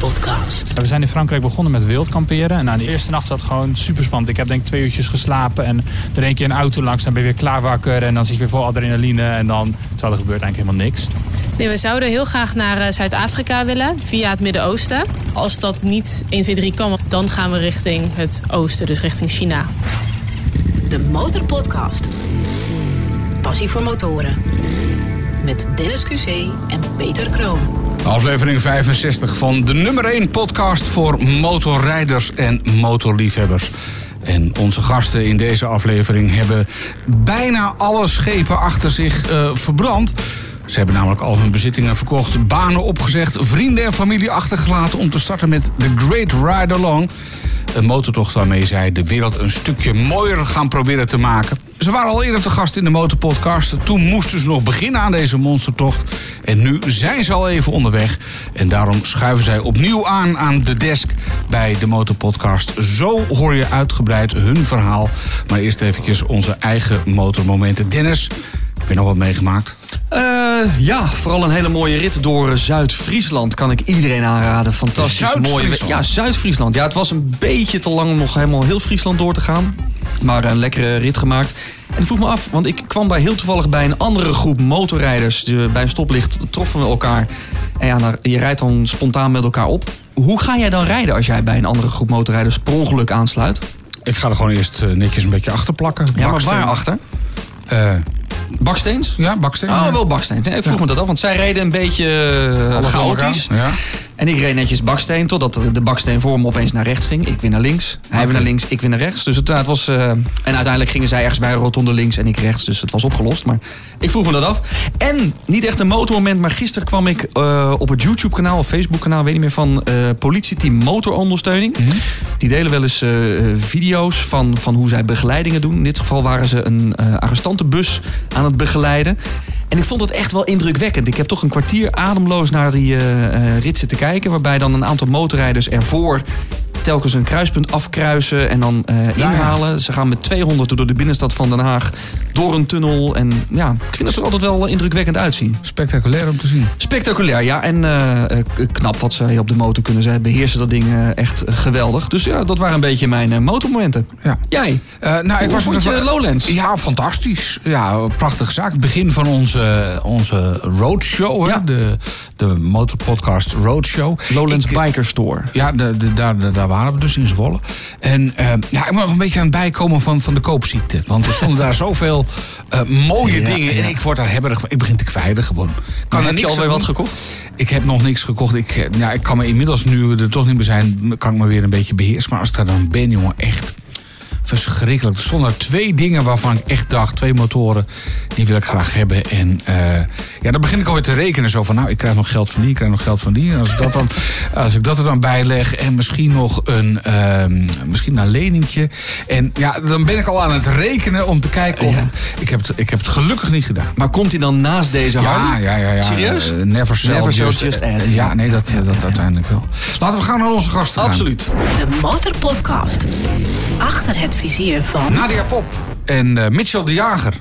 motorpodcast. We zijn in Frankrijk begonnen met wildkamperen. En nou, de eerste nacht zat gewoon super spannend. Ik heb denk ik twee uurtjes geslapen. En er een keer een auto langs. Dan ben je weer klaar wakker. En dan zit je weer vol adrenaline. En dan, terwijl er gebeurt eigenlijk helemaal niks. Nee, we zouden heel graag naar eh, Zuid-Afrika willen, via het Midden-Oosten. Als dat niet 1, 2, 3 kan, dan gaan we richting het oosten, dus richting China. De Motorpodcast. Passie voor motoren. Met Dennis QC en Peter Kroon. Aflevering 65 van de nummer 1 podcast voor motorrijders en motorliefhebbers. En onze gasten in deze aflevering hebben bijna alle schepen achter zich eh, verbrand. Ze hebben namelijk al hun bezittingen verkocht, banen opgezegd, vrienden en familie achtergelaten om te starten met The Great Ride Along. Een motortocht waarmee zij de wereld een stukje mooier gaan proberen te maken. Ze waren al eerder te gast in de Motorpodcast. Toen moesten ze nog beginnen aan deze monstertocht. En nu zijn ze al even onderweg. En daarom schuiven zij opnieuw aan aan de desk bij de Motorpodcast. Zo hoor je uitgebreid hun verhaal. Maar eerst eventjes onze eigen motormomenten. Dennis, heb je nog wat meegemaakt? Eh, ja, vooral een hele mooie rit door Zuid-Friesland kan ik iedereen aanraden. Fantastisch. Zuid-Friesland? Ja, Zuid-Friesland. Ja, het was een beetje te lang om nog helemaal heel Friesland door te gaan. Maar een lekkere rit gemaakt. En ik vroeg me af, want ik kwam bij heel toevallig bij een andere groep motorrijders. De- Bij een stoplicht troffen we elkaar. En ja, dan- je rijdt dan spontaan met elkaar op. Hoe ga jij dan rijden als jij bij een andere groep motorrijders per ongeluk aansluit? Ik ga er gewoon eerst eh, netjes een beetje achter plakken. Ja, maar waar achter? Eh, Baksteens? ja, baksteen. Oh, wel baksteens. Ik vroeg me dat af, want zij reden een beetje eh, Alles chaotisch. Ja. En ik reed netjes baksteen, totdat de- baksteen voor me opeens naar rechts ging. Ik weer naar links, hij weer naar links, ik weer naar rechts. Dus het, was, eh, en uiteindelijk gingen zij ergens bij een rotonde links en ik rechts. Dus het was opgelost. Maar ik vroeg me dat af. En niet echt een motormoment, maar gisteren kwam ik eh, op het YouTube-kanaal of Facebook-kanaal, weet niet meer, van eh politieteam Motorondersteuning. Die delen wel eens video's van, van hoe zij begeleidingen doen. In dit geval waren ze een arrestantenbus aan het begeleiden. En ik vond het echt wel indrukwekkend. Ik heb toch een kwartier ademloos naar die eh, eh, rit zitten kijken. Waarbij dan een aantal motorrijders ervoor telkens een kruispunt afkruisen en dan eh, ja. inhalen. Ze gaan met 200 door de binnenstad van Den Haag door een tunnel. En ja, ik vind het er altijd wel indrukwekkend uitzien. Spectaculair om te zien. Spectaculair, ja. En eh, eh, knap wat zij op de motor kunnen. Zij beheersen dat ding echt geweldig. Dus ja, dat waren een beetje mijn motormomenten. Ja. Jij? Nou, ik was vond je Lowlands? Ja, fantastisch. Ja, prachtige zaak. Het begin van onze, onze roadshow, hè? Ja. De, de Motorpodcast Roadshow. Lowlands Ik- Biker Store. Ja, de, de, daar, daar waren we dus in Zwolle. En eh, ja, ik moet nog een beetje aan het bijkomen van, van de koopziekte. Want er stonden daar zoveel eh, mooie Ja, dingen. ja. En ik word daar hebberig van. Ik begin te kwijlen gewoon. Kan er heb je alweer wat gekocht? Ik heb nog niks gekocht. Ik, eh, ja, ik kan me inmiddels, nu we er toch niet meer zijn, kan ik me weer een beetje beheersen. Maar als ik daar dan ben, jongen, echt verschrikkelijk. Er stonden er twee dingen waarvan ik echt dacht, twee motoren, die wil ik graag hebben. En eh, ja, dan begin ik alweer te rekenen. Zo van, nou, ik krijg nog geld van die, ik krijg nog geld van die. En als ik dat, dan, als ik dat er dan bij leg en misschien nog een, ehm, misschien een leningje. En ja, dan ben ik al aan het rekenen om te kijken of... Ja. Ik, heb het, ik heb het gelukkig niet gedaan. Maar komt hij dan naast deze Ja, Harley? ja, ja, ja. Serieus? Eh, never sell, Never just, just add. Ja, nee, dat, dat uiteindelijk wel. Laten we gaan naar onze gasten gaan. Absoluut. De Motorpodcast. Achter het vizier van... Nadia Pop en eh, Mitchell de Jager.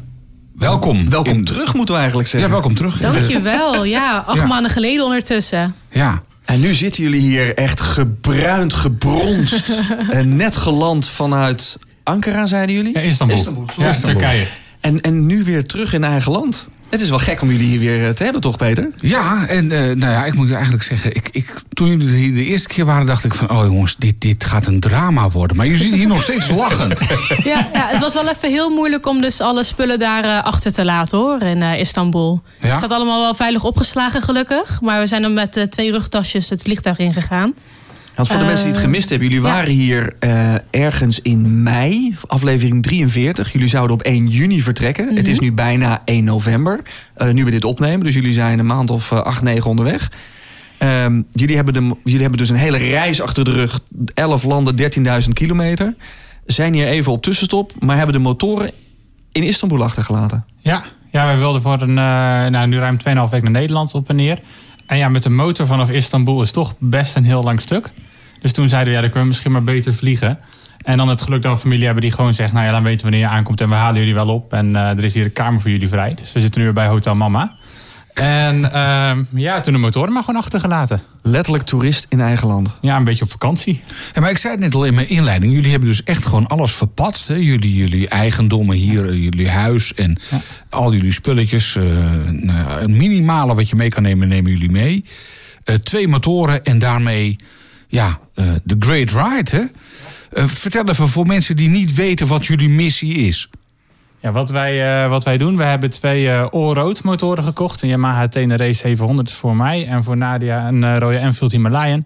Welkom. Welkom In- terug, moeten we eigenlijk Ja, zeggen. welkom terug. Dankjewel. Ja, acht Ja. maanden geleden ondertussen. Ja. En nu zitten jullie hier echt gebruind, gebronst. en net geland vanuit Ankara, zeiden jullie? Ja, Istanbul. Ja, Istanbul. Turkije. En, en nu weer terug in eigen land. Het is wel gek om jullie hier weer eh, te hebben, toch, Peter? Ja, en eh, nou ja, ik moet eigenlijk zeggen, ik, ik, toen jullie hier de eerste keer waren, dacht ik van, oh jongens, dit, dit gaat een drama worden. Maar je ziet hier nog steeds lachend. Ja, ja, het was wel even heel moeilijk om dus alle spullen daar eh, achter te laten hoor, in Istanbul. Ja? Het staat allemaal wel veilig opgeslagen gelukkig. Maar we zijn er met twee rugtasjes het vliegtuig ingegaan. Want voor de Eh, mensen die het gemist hebben, jullie ja. waren hier eh, ergens in mei, aflevering 43. Jullie zouden op 1 juni vertrekken. Het is nu bijna 1 november, eh, nu we dit opnemen. Dus jullie zijn een maand of eh, 8, 9 onderweg. Ehm, jullie, hebben de, jullie hebben dus een hele reis achter de rug. 11 landen, 13.000 kilometer. Zijn hier even op tussenstop, maar hebben de motoren in Istanbul achtergelaten. Ja, ja wij wilden voor een, eh, nou, nu ruim 2,5 week naar Nederland op en neer. En ja, met de motor vanaf Istanbul is toch best een heel lang stuk. Dus toen zeiden we, ja, dan kunnen we misschien maar beter vliegen. En dan het geluk dat we familie hebben die gewoon zegt... nou ja, dan weten we wanneer je aankomt en we halen jullie wel op. En eh, er is hier een kamer voor jullie vrij. Dus we zitten nu weer bij Hotel Mama. En ehm, ja, toen de motoren maar gewoon achtergelaten. Letterlijk toerist in eigen land. Ja, een beetje op vakantie. Ja, maar ik zei het net al in mijn inleiding. Jullie hebben dus echt gewoon alles verpatst. Hè? Jullie, jullie eigendommen hier, jullie huis en al jullie spulletjes. eh, nou, het minimale wat je mee kan nemen, nemen jullie mee. Eh, twee motoren en daarmee ja, eh, de Great Ride. Hè? Eh, vertel even voor mensen die niet weten wat jullie missie is. Ja, wat wij, eh, wat wij doen, we hebben twee eh all-road motoren gekocht. Een Yamaha Tenere 700 voor mij en voor Nadia een eh, rode Enfield Himalayan.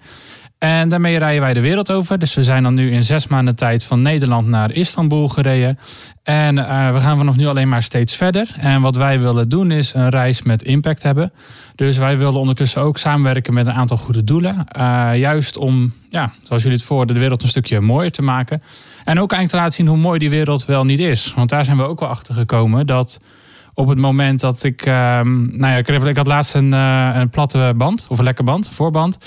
En daarmee rijden wij de wereld over. Dus we zijn dan nu in zes maanden tijd van Nederland naar Istanbul gereden. En eh, we gaan vanaf nu alleen maar steeds verder. En wat wij willen doen is een reis met impact hebben. Dus wij willen ondertussen ook samenwerken met een aantal goede doelen. Eh, juist om, ja, zoals jullie het voor, de wereld een stukje mooier te maken. En ook eigenlijk te laten zien hoe mooi die wereld wel niet is. Want daar zijn we ook wel achter gekomen dat op het moment dat ik. ehm, nou ja, ik, ik had laatst een, eh, een platte band, of een lekke band, voorband.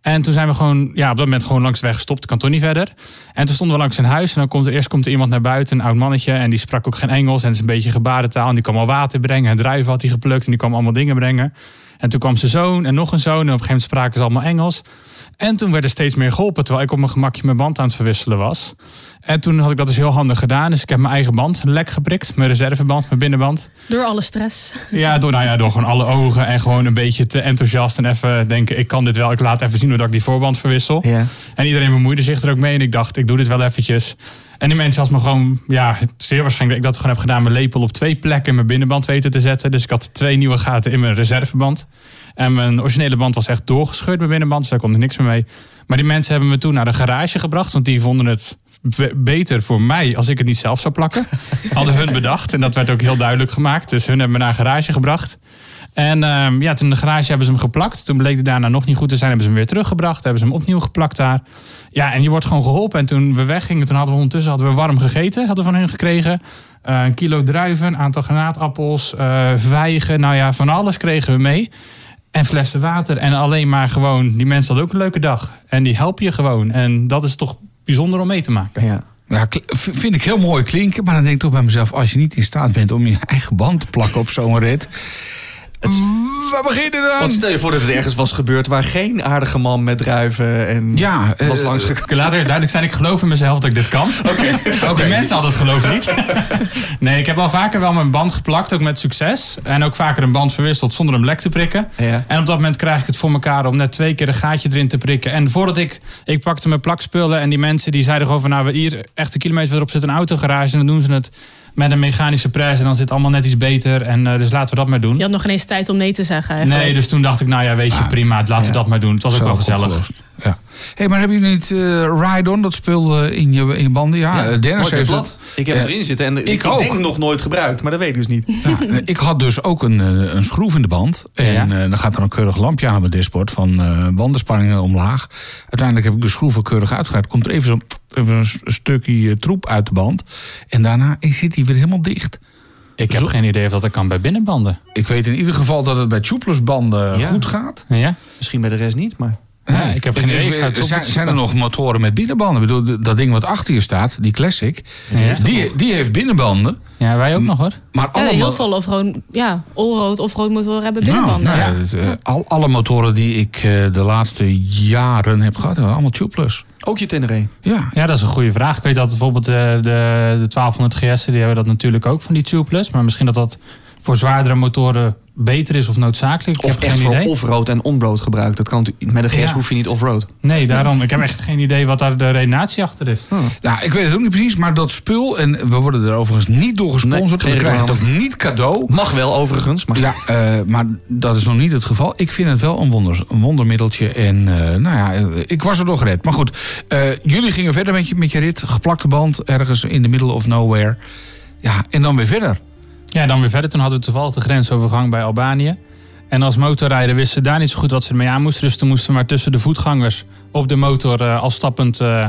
En toen zijn we gewoon, ja, op dat moment gewoon langs de weg gestopt. Kan toch niet verder. En toen stonden we langs een huis. En dan komt er eerst komt er iemand naar buiten, een oud mannetje. En die sprak ook geen Engels. En het is een beetje gebarentaal. En die kwam al water brengen. En druiven had hij geplukt. En die kwam allemaal dingen brengen. En toen kwam zijn zoon en nog een zoon. En op een gegeven moment spraken ze allemaal Engels. En toen werd er steeds meer geholpen. Terwijl ik op mijn gemakje mijn band aan het verwisselen was. En toen had ik dat dus heel handig gedaan. Dus ik heb mijn eigen band lek geprikt. Mijn reserveband, mijn binnenband. Door alle stress. Ja, door, nou ja, door gewoon alle ogen en gewoon een beetje te enthousiast. En even denken, ik kan dit wel. Ik laat even zien hoe dat ik die voorband verwissel. Ja. En iedereen bemoeide zich er ook mee. En ik dacht, ik doe dit wel eventjes. En die mensen had me gewoon, ja, zeer waarschijnlijk dat ik dat gewoon heb gedaan. Mijn lepel op twee plekken mijn binnenband weten te zetten. Dus ik had twee nieuwe gaten in mijn reserveband. En mijn originele band was echt doorgescheurd, mijn binnenband. Dus daar kon er niks meer mee. Maar die mensen hebben me toen naar de garage gebracht. Want die vonden het be- beter voor mij als ik het niet zelf zou plakken. Hadden hun bedacht. En dat werd ook heel duidelijk gemaakt. Dus hun hebben me naar een garage gebracht. En ehm, ja, toen in de garage hebben ze hem geplakt. Toen bleek hij daarna nog niet goed te zijn. Hebben ze hem weer teruggebracht. Hebben ze hem opnieuw geplakt daar. Ja, en je wordt gewoon geholpen. En toen we weggingen, toen hadden we ondertussen hadden we warm gegeten. Hadden we van hun gekregen. Eh, een kilo druiven, een aantal granaatappels, eh vijgen. Nou ja, van alles kregen we mee. En flessen water. En alleen maar gewoon, die mensen hadden ook een leuke dag. En die helpen je gewoon. En dat is toch bijzonder om mee te maken. Ja. Ja, vind ik heel mooi klinken, maar dan denk ik toch bij mezelf... als je niet in staat bent om je eigen band te plakken op zo'n rit... Waar beginnen dan? Want stel je voor dat het ergens was gebeurd waar geen aardige man met druiven en Ja, was eh, langs Ik kan later duidelijk zijn, ik geloof in mezelf dat ik dit kan. Oké. De mensen hadden het geloof niet. nee, ik heb al vaker wel mijn band geplakt, ook met succes. En ook vaker een band verwisseld zonder hem lek te prikken. Ja. En op dat moment krijg ik het voor elkaar om net twee keer een gaatje erin te prikken. En voordat ik, ik pakte mijn plakspullen en die mensen die zeiden gewoon van... nou, we hier echt een kilometer verderop zit een autogarage en dan doen ze het met een mechanische pres. En dan zit het allemaal net iets beter. En eh, dus laten we dat maar doen. Je had nog geen eens tijd om nee te zeggen eigenlijk. Nee, dus toen dacht ik, nou ja, weet je, prima, laten we dat maar doen. Het was ook wel gezellig. opgelost. Ja. hey, maar hebben jullie niet eh, Ride-On, dat spul in, je, in banden? Ja, eh, Dennis Mooi heeft het. Ik heb Ja. het erin zitten en ik, Ik ik ook. denk nog nooit gebruikt, maar dat weet ik dus niet. Ja, ik had dus ook een, een schroef in de band. En Ja. eh, dan gaat er een keurig lampje aan op het dashboard van eh bandenspanningen omlaag. Uiteindelijk heb ik de schroeven keurig uitgehaald. Komt er even zo'n even een stukje eh, troep uit de band. En daarna zit hij weer helemaal dicht. Ik heb geen idee of dat kan bij binnenbanden. Ik weet in ieder geval dat het bij tubeless banden Ja. goed gaat. Ja? Misschien bij de rest niet, maar... Ja, ik heb geen idee. Er zijn, zijn er nog motoren met binnenbanden? Ik bedoel, dat ding wat achter je staat, die Classic, Ja. die, die heeft binnenbanden. Ja, wij ook nog hoor. Maar Ja, allemaal, heel veel offroad, ja, allroad offroad motoren hebben Nou, binnenbanden. nou ja, het, eh, al, alle motoren die ik eh, de laatste jaren heb gehad, hebben allemaal tubeless. Ook je Tenere. Ja, Ja, dat is een goede vraag. Ik weet dat bijvoorbeeld eh, de, de 1200 GS'en, die hebben dat natuurlijk ook van die tubeless. Maar misschien dat dat voor zwaardere motoren beter is of noodzakelijk. Ik Of heb echt geen voor idee. off-road en on-road gebruikt. Dat kan met een GS Ja. hoef je niet off-road. Nee, daarom. Ik heb echt geen idee wat daar de redenatie achter is. nou, ik weet het ook niet precies, maar dat spul, en we worden er overigens niet door gesponsord, Nee, we krijgen ook niet cadeau. Mag wel overigens, maar... Ja, eh, maar dat is nog niet het geval. Ik vind het wel een, wonder, een wondermiddeltje. En eh, nou ja, eh, ik was er door gered. Maar goed, eh, jullie gingen verder met je, met je rit. Geplakte band, ergens in the middle of nowhere. Ja, en dan weer verder. Ja, dan weer verder. Toen hadden we toevallig de grensovergang bij Albanië. En als motorrijder wisten ze daar niet zo goed wat ze ermee aan moesten. Dus toen moesten we maar tussen de voetgangers op de motor eh, al stappend eh,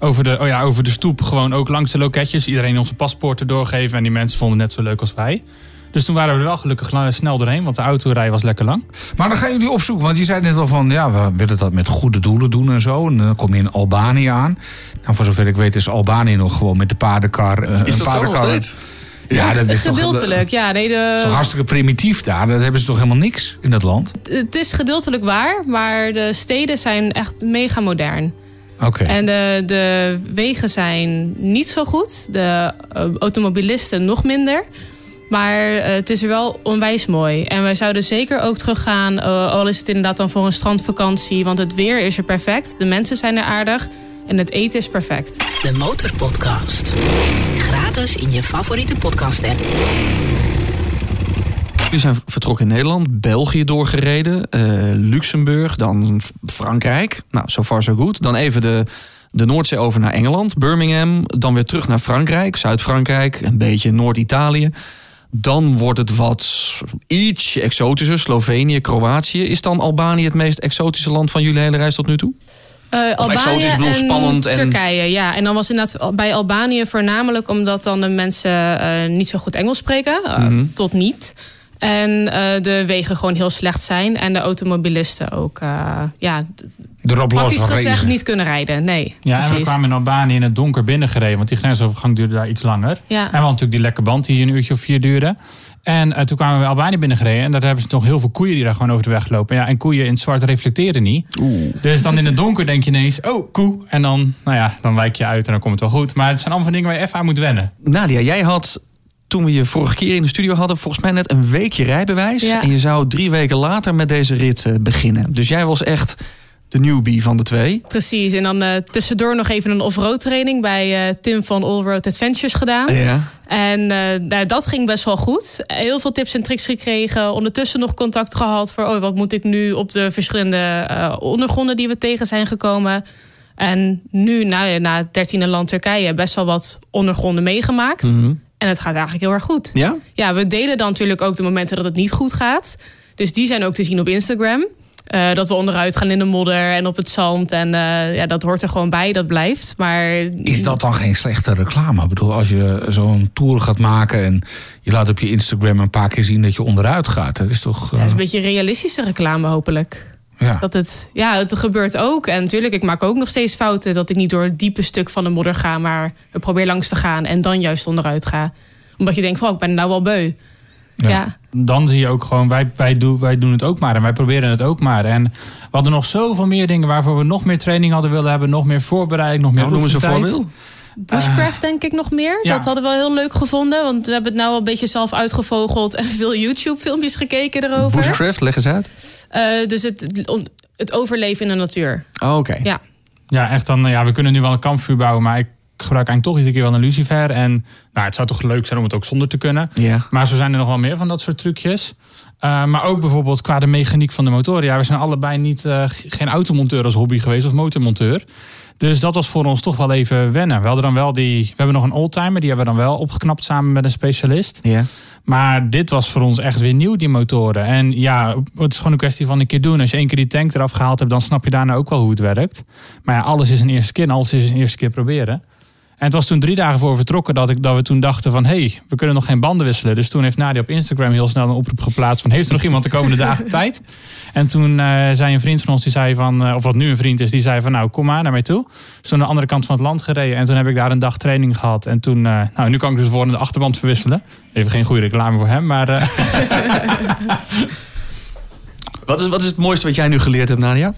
over, de, oh ja, over de stoep. Gewoon ook langs de loketjes. Iedereen onze paspoorten doorgeven. En die mensen vonden het net zo leuk als wij. Dus toen waren we er wel gelukkig snel doorheen. Want de autorij was lekker lang. Maar dan gaan jullie opzoeken. Want je zei net al van, ja, we willen dat met goede doelen doen en zo. En dan kom je in Albanië aan. Nou, voor zover ik weet is Albanië nog gewoon met de paardenkar. eh, Is een dat zo nog paardenkar. steeds? Ja, dat is toch, Gedeeltelijk, ja. Nee, de, is toch hartstikke primitief daar. Dat hebben ze toch helemaal niks in dat land? het is gedeeltelijk waar, maar de steden zijn echt mega modern. Oké. En de, de wegen zijn niet zo goed. De eh, automobilisten nog minder. Maar eh, het is wel onwijs mooi. En wij zouden zeker ook teruggaan, eh, al is het inderdaad dan voor een strandvakantie. Want het weer is er perfect, de mensen zijn er aardig en het eten is perfect. De Motorpodcast. Gratis in je favoriete podcast app. Jullie zijn vertrokken in Nederland, België doorgereden, eh, Luxemburg, dan Frankrijk. Nou, so far so good. Dan even de, de Noordzee over naar Engeland, Birmingham. Dan weer terug naar Frankrijk, Zuid-Frankrijk, een beetje Noord-Italië. Dan wordt het wat ietsje exotischer, Slovenië, Kroatië. Is dan Albanië het meest exotische land van jullie hele reis tot nu toe? Eh, Albanië en spannend en- Turkije, ja. En dan was inderdaad bij Albanië voornamelijk omdat dan de mensen eh, niet zo goed Engels spreken. eh, Mhm. Tot niet. En eh, de wegen gewoon heel slecht zijn. En de automobilisten ook, eh, ja, Erop los praktisch gezegd niet kunnen rijden. Nee, Ja, en we kwamen in Albanië in het donker binnengereden. Want die grensovergang duurde daar iets langer. En we Ja. hadden natuurlijk die lekke band die een uurtje of vier duurde. En eh, toen kwamen we Albanië binnengereden. En daar hebben ze nog heel veel koeien die daar gewoon over de weg lopen. Ja, en koeien in het zwart reflecteren niet. Dus dan in het donker denk je ineens, oh, koe. En dan, nou ja, dan wijk je uit en dan komt het wel goed. Maar het zijn allemaal van dingen waar je even aan moet wennen. Nadia, jij had toen we je vorige keer in de studio hadden, volgens mij net een weekje rijbewijs. Ja. En je zou drie weken later met deze rit eh, beginnen. Dus jij was echt de newbie van de twee. Precies. En dan eh, tussendoor nog even een off-road training bij eh, Tim van All Road Adventures gedaan. Ja. En nou, dat ging best wel goed. Heel veel tips en tricks gekregen. Ondertussen nog contact gehad voor oh, wat moet ik nu op de verschillende ondergronden die we tegen zijn gekomen. En nu, nou, na het dertiende land Turkije, best wel wat ondergronden meegemaakt. En het gaat eigenlijk heel erg goed. Ja? Ja, we delen dan natuurlijk ook de momenten dat het niet goed gaat. Dus die zijn ook te zien op Instagram. Eh, dat we onderuit gaan in de modder en op het zand. En eh, ja, dat hoort er gewoon bij, dat blijft. Maar Is dat dan geen slechte reclame? Ik bedoel, als je zo'n tour gaat maken en je laat op je Instagram een paar keer zien dat je onderuit gaat. Dat is toch. Ja, het is eh, een beetje realistische reclame, hopelijk. Ja. Dat het, ja, het gebeurt ook. En natuurlijk, ik maak ook nog steeds fouten. Dat ik niet door het diepe stuk van de modder ga, maar ik probeer langs te gaan en dan juist onderuit ga. Omdat je denkt, van, oh, ik ben nou wel beu. Ja. Ja. Dan zie je ook gewoon, wij, wij, doen, wij doen het ook maar. En wij proberen het ook maar. En we hadden nog zoveel meer dingen waarvoor we nog meer training hadden willen hebben. Nog meer voorbereiding, nog meer Nou, noem eens een voorbeeld. Bushcraft denk ik nog meer. ja. Dat hadden we wel heel leuk gevonden. Want we hebben het nou al een beetje zelf uitgevogeld. En veel YouTube filmpjes gekeken erover. Bushcraft, leg eens uit. Eh, dus het, het overleven in de natuur. Oh, Oké. Ja. Ja, echt dan, ja, we kunnen nu wel een kampvuur bouwen, maar ik gebruik eigenlijk toch iedere keer wel een lucifer. En nou, het zou toch leuk zijn om het ook zonder te kunnen. Ja. Maar zo zijn er nog wel meer van dat soort trucjes. Uh, maar ook bijvoorbeeld qua de mechaniek van de motoren. Ja, we zijn allebei niet, uh, geen automonteur als hobby geweest of motormonteur. Dus dat was voor ons toch wel even wennen. We hadden dan wel die. We hebben nog een oldtimer, die hebben we dan wel opgeknapt samen met een specialist. Ja. Maar dit was voor ons echt weer nieuw, die motoren. En ja, het is gewoon een kwestie van een keer doen. Als je één keer die tank eraf gehaald hebt, dan snap je daarna ook wel hoe het werkt. Maar ja, alles is een eerste keer en alles is een eerste keer proberen. En het was toen drie dagen voor we vertrokken dat, ik, dat we toen dachten van... hé, hey, we kunnen nog geen banden wisselen. Dus toen heeft Nadia op Instagram heel snel een oproep geplaatst van... heeft er nog iemand de komende dagen tijd? En toen uh, zei een vriend van ons, die zei van... Uh, of wat nu een vriend is, die zei van nou, kom maar naar mij toe. Dus toen aan de andere kant van het land gereden. En toen heb ik daar een dag training gehad. En toen, uh, nou, nu kan ik dus voor de achterband verwisselen. Even geen goede reclame voor hem, maar... eh, wat, is, wat is het mooiste wat jij nu geleerd hebt, Nadia?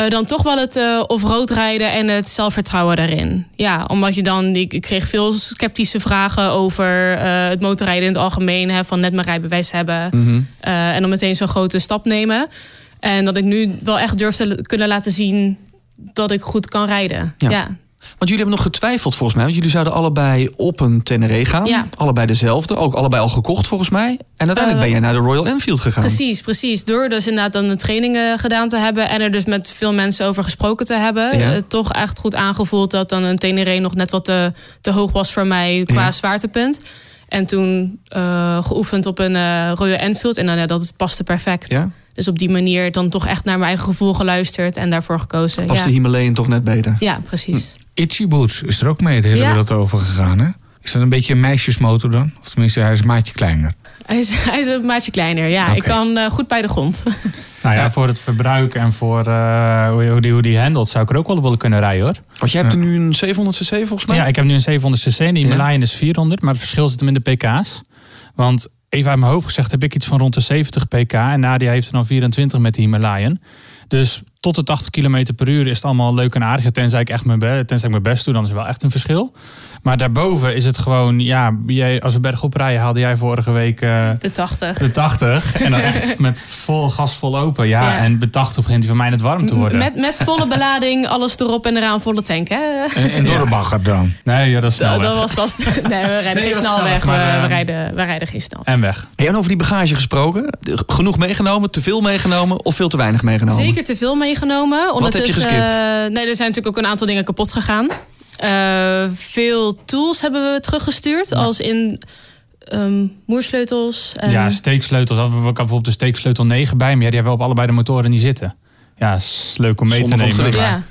Uh, dan toch wel het uh, off-road rijden en het zelfvertrouwen daarin. Ja, omdat je dan, ik kreeg veel sceptische vragen over uh, het motorrijden in het algemeen. Hè, van net mijn rijbewijs hebben Mhm. mm -hmm. en dan meteen zo'n grote stap nemen. En dat ik nu wel echt durf te kunnen laten zien dat ik goed kan rijden. Ja. ja. Want jullie hebben nog getwijfeld volgens mij. Want jullie zouden allebei op een Tenere gaan. Ja. Allebei dezelfde. Ook allebei al gekocht volgens mij. En uiteindelijk ben jij naar de Royal Enfield gegaan. Precies, precies. Door dus inderdaad dan de trainingen gedaan te hebben. En er dus met veel mensen over gesproken te hebben. Ja. Uh, toch echt goed aangevoeld dat dan een Tenere nog net wat te, te hoog was voor mij qua Ja. zwaartepunt. En toen uh, geoefend op een Royal Enfield. En dan, ja, dat paste perfect. Ja. Dus op die manier dan toch echt naar mijn eigen gevoel geluisterd. En daarvoor gekozen. Ja. de Himalayan toch net beter? Ja, precies. Itchy Boots is er ook mee de hele Ja. wereld over gegaan, hè? Is dat een beetje een meisjesmotor dan? Of tenminste, hij is een maatje kleiner. Hij is, hij is een maatje kleiner. Ja, ik kan eh, goed bij de grond. Nou ja, voor het verbruik en voor eh, hoe, hoe, die, hoe die handelt zou ik er ook wel willen kunnen rijden hoor. Want jij hebt er nu een 700cc volgens mij? Ja, ik heb nu een 700 cc en die Ja. Himalayan is 400, maar het verschil zit hem in de pk's. Want even uit mijn hoofd gezegd heb ik iets van rond de 70 pk en Nadia heeft er dan 24 met de Himalayan. Dus tot de 80 km per uur is het allemaal leuk en aardig. Tenzij ik echt mijn, be- tenzij ik mijn best doe, dan is er wel echt een verschil. Maar daarboven is het gewoon, ja, jij, als we bergop rijden haalde jij vorige week eh, De 80. de 80. En dan echt met vol gas vol open. Ja, Ja. en bij 80 begint hij voor mij net warm te worden. Met, met volle belading, alles erop en eraan, volle tank. Hè? En, en door de bagger dan. Nee, ja, dat is snel Dat, was vast. Nee, we rijden Nee, geen snel weg. maar, we, we eh, rijden, we rijden geen snel. En weg. En over die bagage gesproken. Genoeg meegenomen, te veel meegenomen of veel te weinig meegenomen? Zeker te veel meegenomen. Heb je Ondertussen, geskipt? eh, nee, er zijn natuurlijk ook een aantal dingen kapot gegaan. Eh, veel tools hebben we teruggestuurd. Als in ehm, moersleutels. En, Ja, steeksleutels. Ik had bijvoorbeeld de steeksleutel 9 bij me. Ja, die hebben we op allebei de motoren niet zitten. Ja, is leuk om mee Zonde te nemen. ja.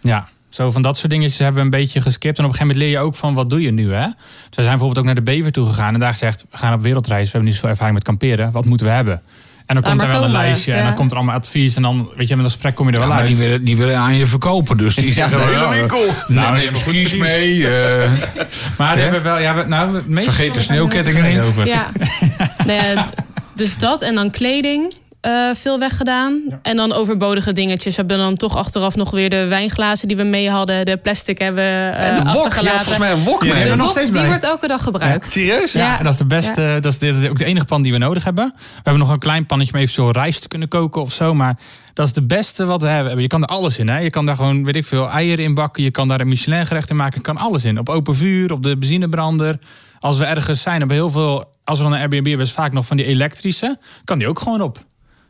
Ja, zo van dat soort dingetjes hebben we een beetje geskipt. En op een gegeven moment leer je ook van wat doe je nu, hè? Dus we zijn bijvoorbeeld ook naar de Bever toe gegaan. En daar gezegd, we gaan op wereldreis. We hebben niet zoveel ervaring met kamperen. Wat moeten we hebben? En dan Laat komt er maar wel een lijstje. En dan komt er allemaal advies. En dan, weet je, met een gesprek kom je er Ja, wel maar uit. die willen, die willen aan je verkopen. Dus die Ja, zeggen de wel, hele ja, winkel. Nou, neem skis mee. eh, Maar die Ja? hebben wel, ja, we- nou, Vergeet de sneeuwkettingen niet. over. Ja. Nou ja, dus dat en dan kleding. Eh, veel weggedaan. En dan overbodige dingetjes. We hebben dan toch achteraf nog weer de wijnglazen die we mee hadden. De plastic hebben eh en de wok. Je had achtergelaten. volgens mij een wok mee. hebben de we nog wok, steeds die bij. wordt elke dag gebruikt. Serieus? Ja, Ja. en dat is de beste. Dat, is, dit is ook de enige pan die we nodig hebben. We hebben nog een klein pannetje om eventueel rijst te kunnen koken of zo. Maar dat is de beste wat we hebben. Je kan er alles in. Hè? Je kan daar gewoon, weet ik veel, eieren in bakken. Je kan daar een Michelin gerecht in maken. Je kan alles in. Op open vuur, op de benzinebrander. Als we ergens zijn, hebben we heel veel. Als we dan een Airbnb hebben, is vaak nog van die elektrische. Kan die ook gewoon op.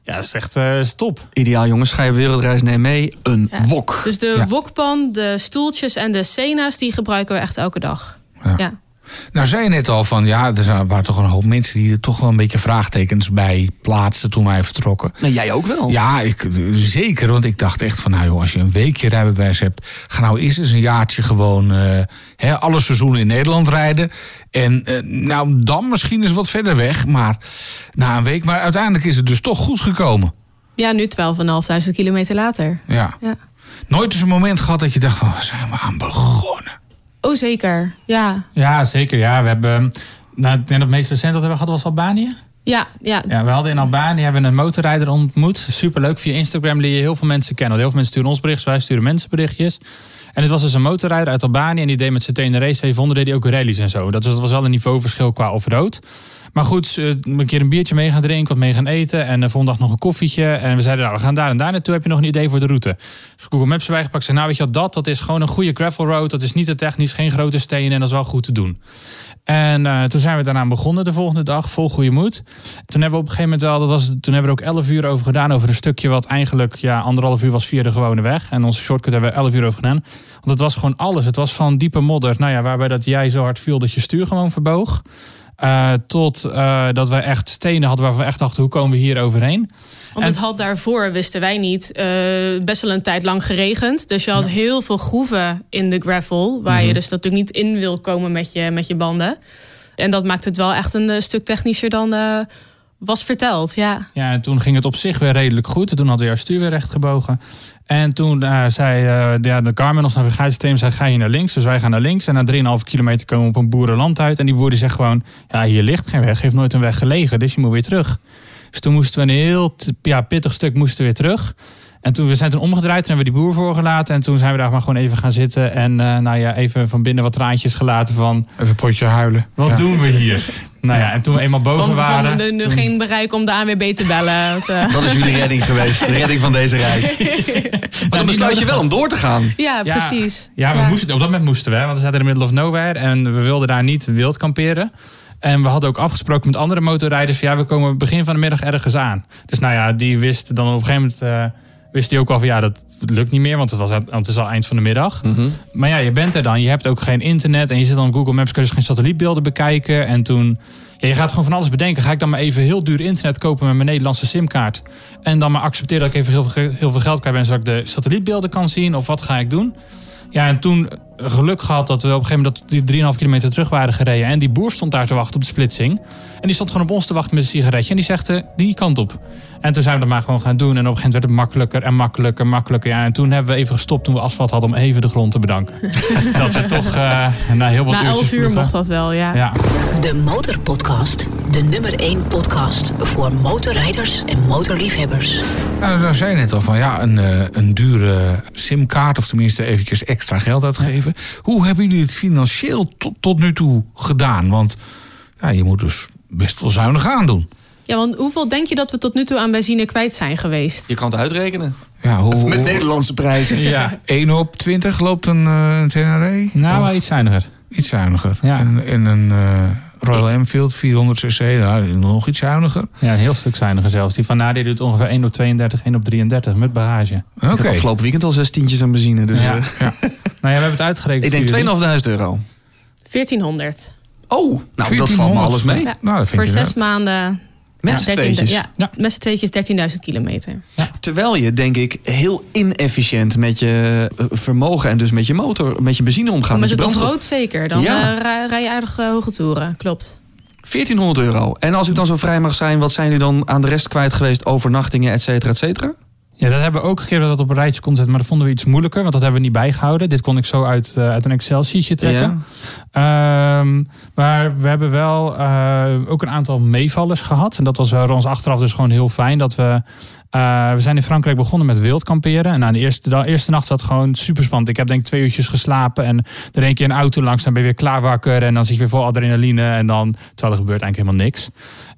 Ja, dat is echt eh, is top. Ideaal jongens, ga je wereldreis, neem mee een Ja. wok. Dus de Ja. wokpan, de stoeltjes en de cena's... die gebruiken we echt elke dag. Ja. Nou, zei je net al van ja, er waren toch een hoop mensen die er toch wel een beetje vraagtekens bij plaatsten toen wij vertrokken. Nou, jij ook wel. Ja, ik, zeker. Want ik dacht echt van, nou joh, als je een weekje rijbewijs hebt, ga nou eerst eens een jaartje gewoon eh, hè, alle seizoenen in Nederland rijden. En eh, nou, dan misschien eens wat verder weg, maar na een week. Maar uiteindelijk is het dus toch goed gekomen. ja, nu 12.500 kilometer later. Ja. Ja. Nooit eens een moment gehad dat je dacht van, waar zijn we aan begonnen? Oh, zeker. Ja. Ja, zeker. Ja, we hebben. Nou, ik denk dat het meest recent dat we hebben gehad was Albanië. Ja, ja. Ja, we hadden in Albanië hebben we een motorrijder ontmoet. Superleuk. Via Instagram leer je heel veel mensen kennen. Want heel veel mensen sturen ons berichtjes, wij sturen mensen berichtjes. En het was dus een motorrijder uit Albanië. En die deed met zijn Tenere 700 deed hij ook rallies en zo. Dat was, dat was wel een niveauverschil qua off-road. Maar goed, eh, een keer een biertje mee gaan drinken, wat mee gaan eten. En de volgende dag nog een koffietje. En we zeiden, nou, we gaan daar en daar naartoe. Heb je nog een idee voor de route? Dus Google Maps erbij gepakt. Zei, nou, weet je wat, dat, dat is gewoon een goede gravel road. Dat is niet te technisch, geen grote stenen. En dat is wel goed te doen. En eh, toen zijn we daarna begonnen de volgende dag, vol goede moed. Toen hebben we op een gegeven moment wel, dat was, toen hebben we er ook 11 uur over gedaan. Over een stukje wat eigenlijk ja, anderhalf uur was via de gewone weg. En onze shortcut hebben we 11 uur over gedaan. Want het was gewoon alles. Het was van diepe modder, nou ja, waarbij dat jij zo hard viel dat je stuur gewoon verboog. Eh, tot eh, dat we echt stenen hadden waar we echt dachten, hoe komen we hier overheen? Want En- het had daarvoor, wisten wij niet, eh, best wel een tijd lang geregend. Dus je had heel veel groeven in de gravel. Waar Mhm. je dus natuurlijk niet in wil komen met je, met je banden. En dat maakt het wel echt een stuk technischer dan was verteld. Ja. Ja, en toen ging het op zich weer redelijk goed. Toen hadden we jouw stuur weer recht gebogen. En toen eh, zei eh, ja, de Garmin, ons navigatiesysteem, zei ga je naar links. Dus wij gaan naar links. En na 3,5 kilometer komen we op een boerenland uit. En die boer die zegt gewoon, ja, hier ligt geen weg. Heeft nooit een weg gelegen, dus je moet weer terug. Dus toen moesten we een heel ja, pittig stuk moesten we weer terug. En toen we zijn toen omgedraaid, toen hebben we die boer voorgelaten. En toen zijn we daar maar gewoon even gaan zitten. En eh, nou ja, even van binnen wat traantjes gelaten van, Even een potje huilen. wat Ja. doen we hier? Nou ja, en toen we eenmaal boven Van, waren... van de, de- geen bereik om de ANWB te bellen. Want, eh, Dat is jullie redding geweest. De redding van deze reis. Maar dan besluit je wel om door te gaan. ja, precies. Ja, we Moesten, op dat moment moesten we, want we zaten in the middle of nowhere en we wilden daar niet wild kamperen. En we hadden ook afgesproken met andere motorrijders van ja, we komen begin van de middag ergens aan. Dus nou ja, die wist dan op een gegeven moment, eh, wist hij ook al van ja, dat lukt niet meer, want het, was, want het is al eind van de middag. Maar ja, je bent er dan, je hebt ook geen internet en je zit dan op Google Maps, kun je dus geen satellietbeelden bekijken. En toen, ja, je gaat gewoon van alles bedenken. Ga ik dan maar even heel duur internet kopen met mijn Nederlandse simkaart? En dan maar accepteren dat ik even heel veel, heel veel geld kwijt ben, zodat ik de satellietbeelden kan zien? Of wat ga ik doen? Ja, en toen geluk gehad dat we op een gegeven moment dat die 3,5 kilometer terug waren gereden. En die boer stond daar te wachten op de splitsing. En die stond gewoon op ons te wachten met een sigaretje. En die zegt eh, die kant op. En toen zijn we dat maar gewoon gaan doen. En op een gegeven moment werd het makkelijker en makkelijker en makkelijker. Ja, en toen hebben we even gestopt toen we asfalt hadden om even de grond te bedanken. dat we toch eh, na heel wat Na 11 uurtjes uur mocht dat wel, ja. Ja, De Motorpodcast. De nummer 1 podcast voor motorrijders en motorliefhebbers. Nou, daar zei je net al van ja, een, eh, een dure simkaart of tenminste eventjes extra geld uitgeven. Hoe hebben jullie het financieel tot, tot nu toe gedaan? Want ja, je moet dus best wel zuinig aandoen. Ja, want hoeveel denk je dat we tot nu toe aan benzine kwijt zijn geweest? Je kan het uitrekenen. Ja, hoe, Met hoe- Nederlandse prijzen. ja. 1 op 20 loopt een, eh een Tenere? nou Of wel iets zuiniger. iets zuiniger. Ja. En, en een eh, Royal Enfield 400 cc, nou, nog iets zuiniger. Ja, een heel stuk zuiniger zelfs. Die van Nadia doet ongeveer 1 op 32, 1 op 33 met bagage. Oké. Had afgelopen weekend al zes tientjes aan benzine. Dus, Ja. eh, Nou ja, we hebben het uitgerekend. ik denk voor jullie. 2.500 euro. 1400. Oh, nou dat valt me 1400. alles mee. Ja. Nou, dat vind Voor zes wel. maanden. Met z'n 13 tweetjes. Ja, met z'n tweetjes 13.000 kilometer. Terwijl je, denk ik, heel inefficiënt met je eh, vermogen en dus met je motor, met je benzine omgaat. Maar met het off-road zeker? Dan eh, rij, je aardig eh, hoge toeren. Klopt. 1400 euro. En als ik dan zo vrij mag zijn, wat zijn jullie dan aan de rest kwijt geweest? Overnachtingen, et cetera, et cetera? Ja, dat hebben we ook gekeerd dat dat op een rijtje kon zetten. Maar dat vonden we iets moeilijker, want dat hebben we niet bijgehouden. Dit kon ik zo uit, eh, uit een Excel-sheetje trekken. Ehm, maar we hebben wel eh, ook een aantal meevallers gehad. En dat was wel ons achteraf dus gewoon heel fijn. Dat we, eh, we zijn in Frankrijk begonnen met wild kamperen. En na de eerste, de eerste nacht zat gewoon super spannend. Ik heb denk ik twee uurtjes geslapen. En er een keer een auto langs. Dan ben je weer klaar wakker. En dan zit je weer vol adrenaline. En dan, terwijl er gebeurt eigenlijk helemaal niks.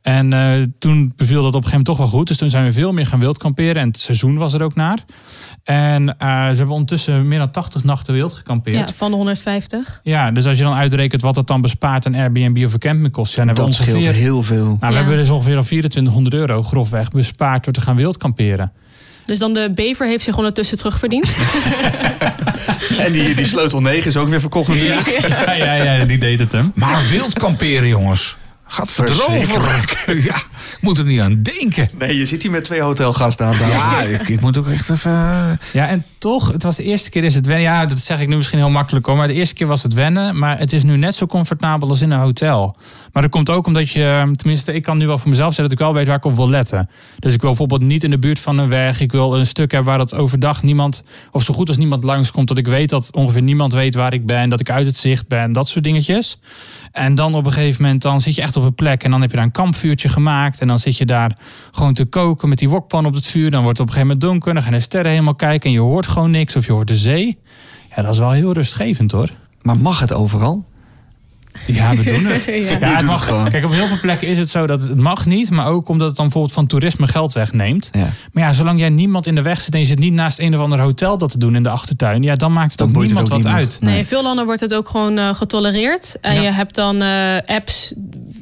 En eh, toen beviel dat op een gegeven moment toch wel goed. Dus toen zijn we veel meer gaan wild kamperen. En het seizoen was er ook naar. En eh, ze hebben ondertussen meer dan 80 nachten wild gekampeerd. Ja, van de 150. Ja, dus als je dan uitrekent wat het dan bespaart aan Airbnb of een camping kost. Ja, dan hebben we Dat scheelt ongeveer, heel veel. nou, we hebben dus ongeveer al 2400 euro grofweg bespaard door te gaan wild kamperen. Dus dan de bever heeft zich ondertussen terugverdiend. En die, die sleutel 9 is ook weer verkocht natuurlijk. Ja, ja, ja, die deed het hem. Maar wild kamperen, jongens. Gaat verdroven. Ja, ik moet er niet aan denken. Nee, je zit hier met twee hotelgasten aan tafel. Ja, ik, ik moet ook echt even... eh, Ja, en toch, het was de eerste keer is het wennen. Ja, dat zeg ik nu misschien heel makkelijk hoor. Maar de eerste keer was het wennen. Maar het is nu net zo comfortabel als in een hotel. Maar dat komt ook omdat je, tenminste, ik kan nu wel voor mezelf zeggen dat ik wel weet waar ik op wil letten. Dus ik wil bijvoorbeeld niet in de buurt van een weg. Ik wil een stuk hebben waar dat overdag niemand, of zo goed als niemand langskomt. Dat ik weet dat ongeveer niemand weet waar ik ben. Dat ik uit het zicht ben. Dat soort dingetjes. En dan op een gegeven moment, dan zit je echt op een plek. En dan heb je daar een kampvuurtje gemaakt. En dan zit je daar gewoon te koken met die wokpan op het vuur. Dan wordt het op een gegeven moment donker. Dan gaan de sterren helemaal kijken. En je hoort gewoon niks. Of je hoort de zee. Ja, dat is wel heel rustgevend hoor. Maar mag het overal? Ja, we doen het. Ja. Ja, het mag, gewoon. kijk, op heel veel plekken is het zo dat het mag niet. Maar ook omdat het dan bijvoorbeeld van toerisme geld wegneemt. Ja. Maar ja, zolang jij niemand in de weg zit en je zit niet naast een of ander hotel dat te doen in de achtertuin. Ja, dan maakt het Dan ook boeit het niemand ook wat niemand. uit. Nee, in veel landen wordt het ook gewoon eh, getolereerd. En Ja. je hebt dan eh, apps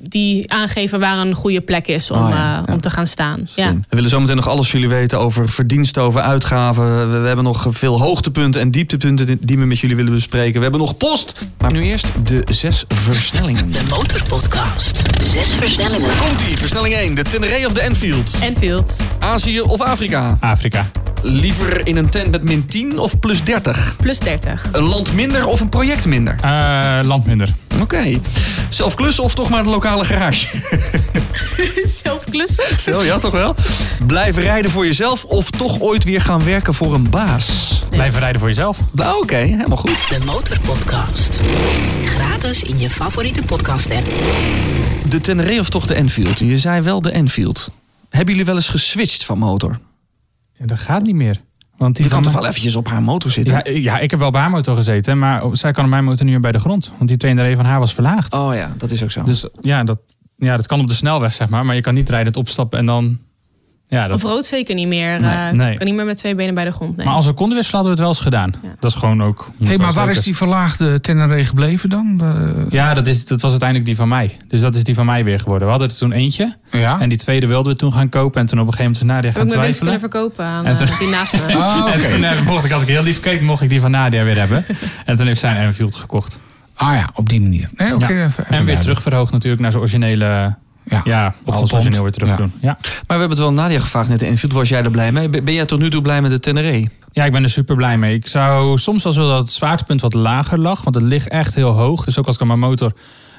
die aangeven waar een goede plek is om, Oh ja, eh, ja. om te gaan staan. Ja. We willen zometeen nog alles van jullie weten over verdiensten, over uitgaven. We, we hebben nog veel hoogtepunten en dieptepunten die- die we met jullie willen bespreken. We hebben nog post. Maar nu eerst de zes versnellingen. De Motorpodcast. Zes versnellingen. Komt-ie, versnelling 1. De Tenere of de Enfield? Enfield, Azië of Afrika? Afrika. Liever in een tent met min 10 of plus 30? plus 30. Een land minder of een project minder? Eh, land minder. Oké. Zelf klussen of toch maar de lokale garage? Zelf klussen? Zo, ja, toch wel? Blijven rijden voor jezelf of toch ooit weer gaan werken voor een baas? Blijven rijden voor jezelf. Oké, helemaal goed. De Motorpodcast. Gratis in je favoriete podcast app. De Tenere of toch de Enfield? Je zei wel de Enfield. Hebben jullie wel eens geswitcht van motor? Ja, dat gaat niet meer. Want die Je kan toch wel eventjes op haar motor zitten? Ja, ja, ik heb wel bij haar motor gezeten, maar zij kan op mijn motor niet meer bij de grond. Want die 2 van haar was verlaagd. Oh ja, dat is ook zo. Dus ja dat, ja, dat kan op de snelweg, zeg maar. Maar je kan niet rijdend opstappen en dan... Ja, dat, Of rood zeker niet meer. Nee, eh, nee. Kan niet meer met twee benen bij de grond. Nee. Maar als we konden wisselen, hadden we het wel eens gedaan. Ja. Dat is gewoon ook... Hé, maar waar is die verlaagde Tenere gebleven dan? De- Ja, dat, is, dat was uiteindelijk die van mij. Dus dat is die van mij weer geworden. We hadden er toen eentje. ja? En die tweede wilden we toen gaan kopen. En toen op een gegeven moment Nadia gaan ik twijfelen. kunnen verkopen aan En toen- eh, die naast me. Ah, oké. En toen eh, mocht ik, als ik heel lief keek, mocht ik die van Nadia weer hebben. En toen heeft zij een Enfield gekocht. Ah ja, op die manier. Nee. Ja. even- even En weer duidelijk. terug verhoogd natuurlijk naar zijn originele... Ja, Ja, alles origineel weer terug Ja. doen. Ja. Maar we hebben het wel Nadia gevraagd net Enfield. Was jij er blij mee? Ben jij tot nu toe blij met de Tenere? Ja, ik ben er super blij mee. Ik zou soms wel willen dat het zwaartepunt wat lager lag. Want het ligt echt heel hoog. Dus ook als ik aan mijn motor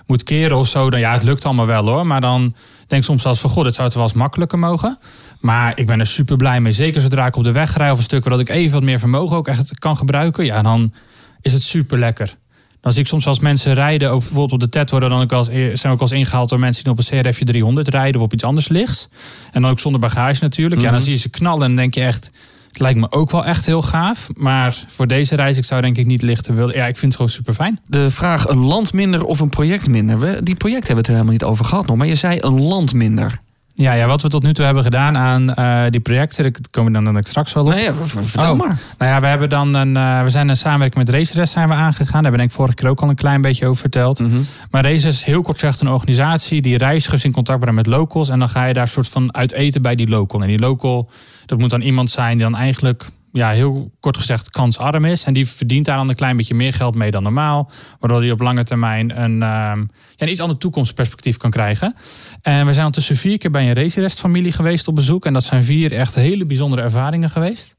moet keren of zo. Dan ja, het lukt allemaal wel hoor. Maar dan denk ik soms als van god, het zou het wel eens makkelijker mogen. Maar ik ben er super blij mee. Zeker zodra ik op de weg rij of een stuk waar dat ik even wat meer vermogen ook echt kan gebruiken. Ja, dan is het super lekker. Dan zie ik soms als mensen rijden, ook bijvoorbeeld op de TED worden dan ook als, zijn ook als ingehaald door mensen die op een CRF 300 rijden of op iets anders lichts. En dan ook zonder bagage natuurlijk. Ja, dan zie je ze knallen en denk je echt, het lijkt me ook wel echt heel gaaf. Maar voor deze reis, ik zou denk ik niet lichter willen. Ja, ik vind het gewoon super fijn. De vraag een land minder of een project minder. We, die project hebben we het er helemaal niet over gehad nog. Maar je zei een land minder. Ja, ja, wat we tot nu toe hebben gedaan aan eh, die projecten, daar komen we dan, dan straks wel op. Nee, ja, vertel Oh. maar. Nou ja, we hebben dan een, eh, we zijn een samenwerking met Racerest zijn we aangegaan. Daar ben ik vorige keer ook al een klein beetje over verteld. Mhm. Maar Racerest is heel kort gezegd een organisatie die reizigers in contact brengt met locals. En dan ga je daar soort van uit eten bij die local. En die local, dat moet dan iemand zijn die dan eigenlijk, ja, heel kort gezegd, kansarm is. En die verdient daar dan een klein beetje meer geld mee dan normaal. Waardoor hij op lange termijn een, ehm, ja, een iets ander toekomstperspectief kan krijgen. En we zijn ondertussen vier keer bij een Racerest familie geweest op bezoek. En dat zijn vier echt hele bijzondere ervaringen geweest.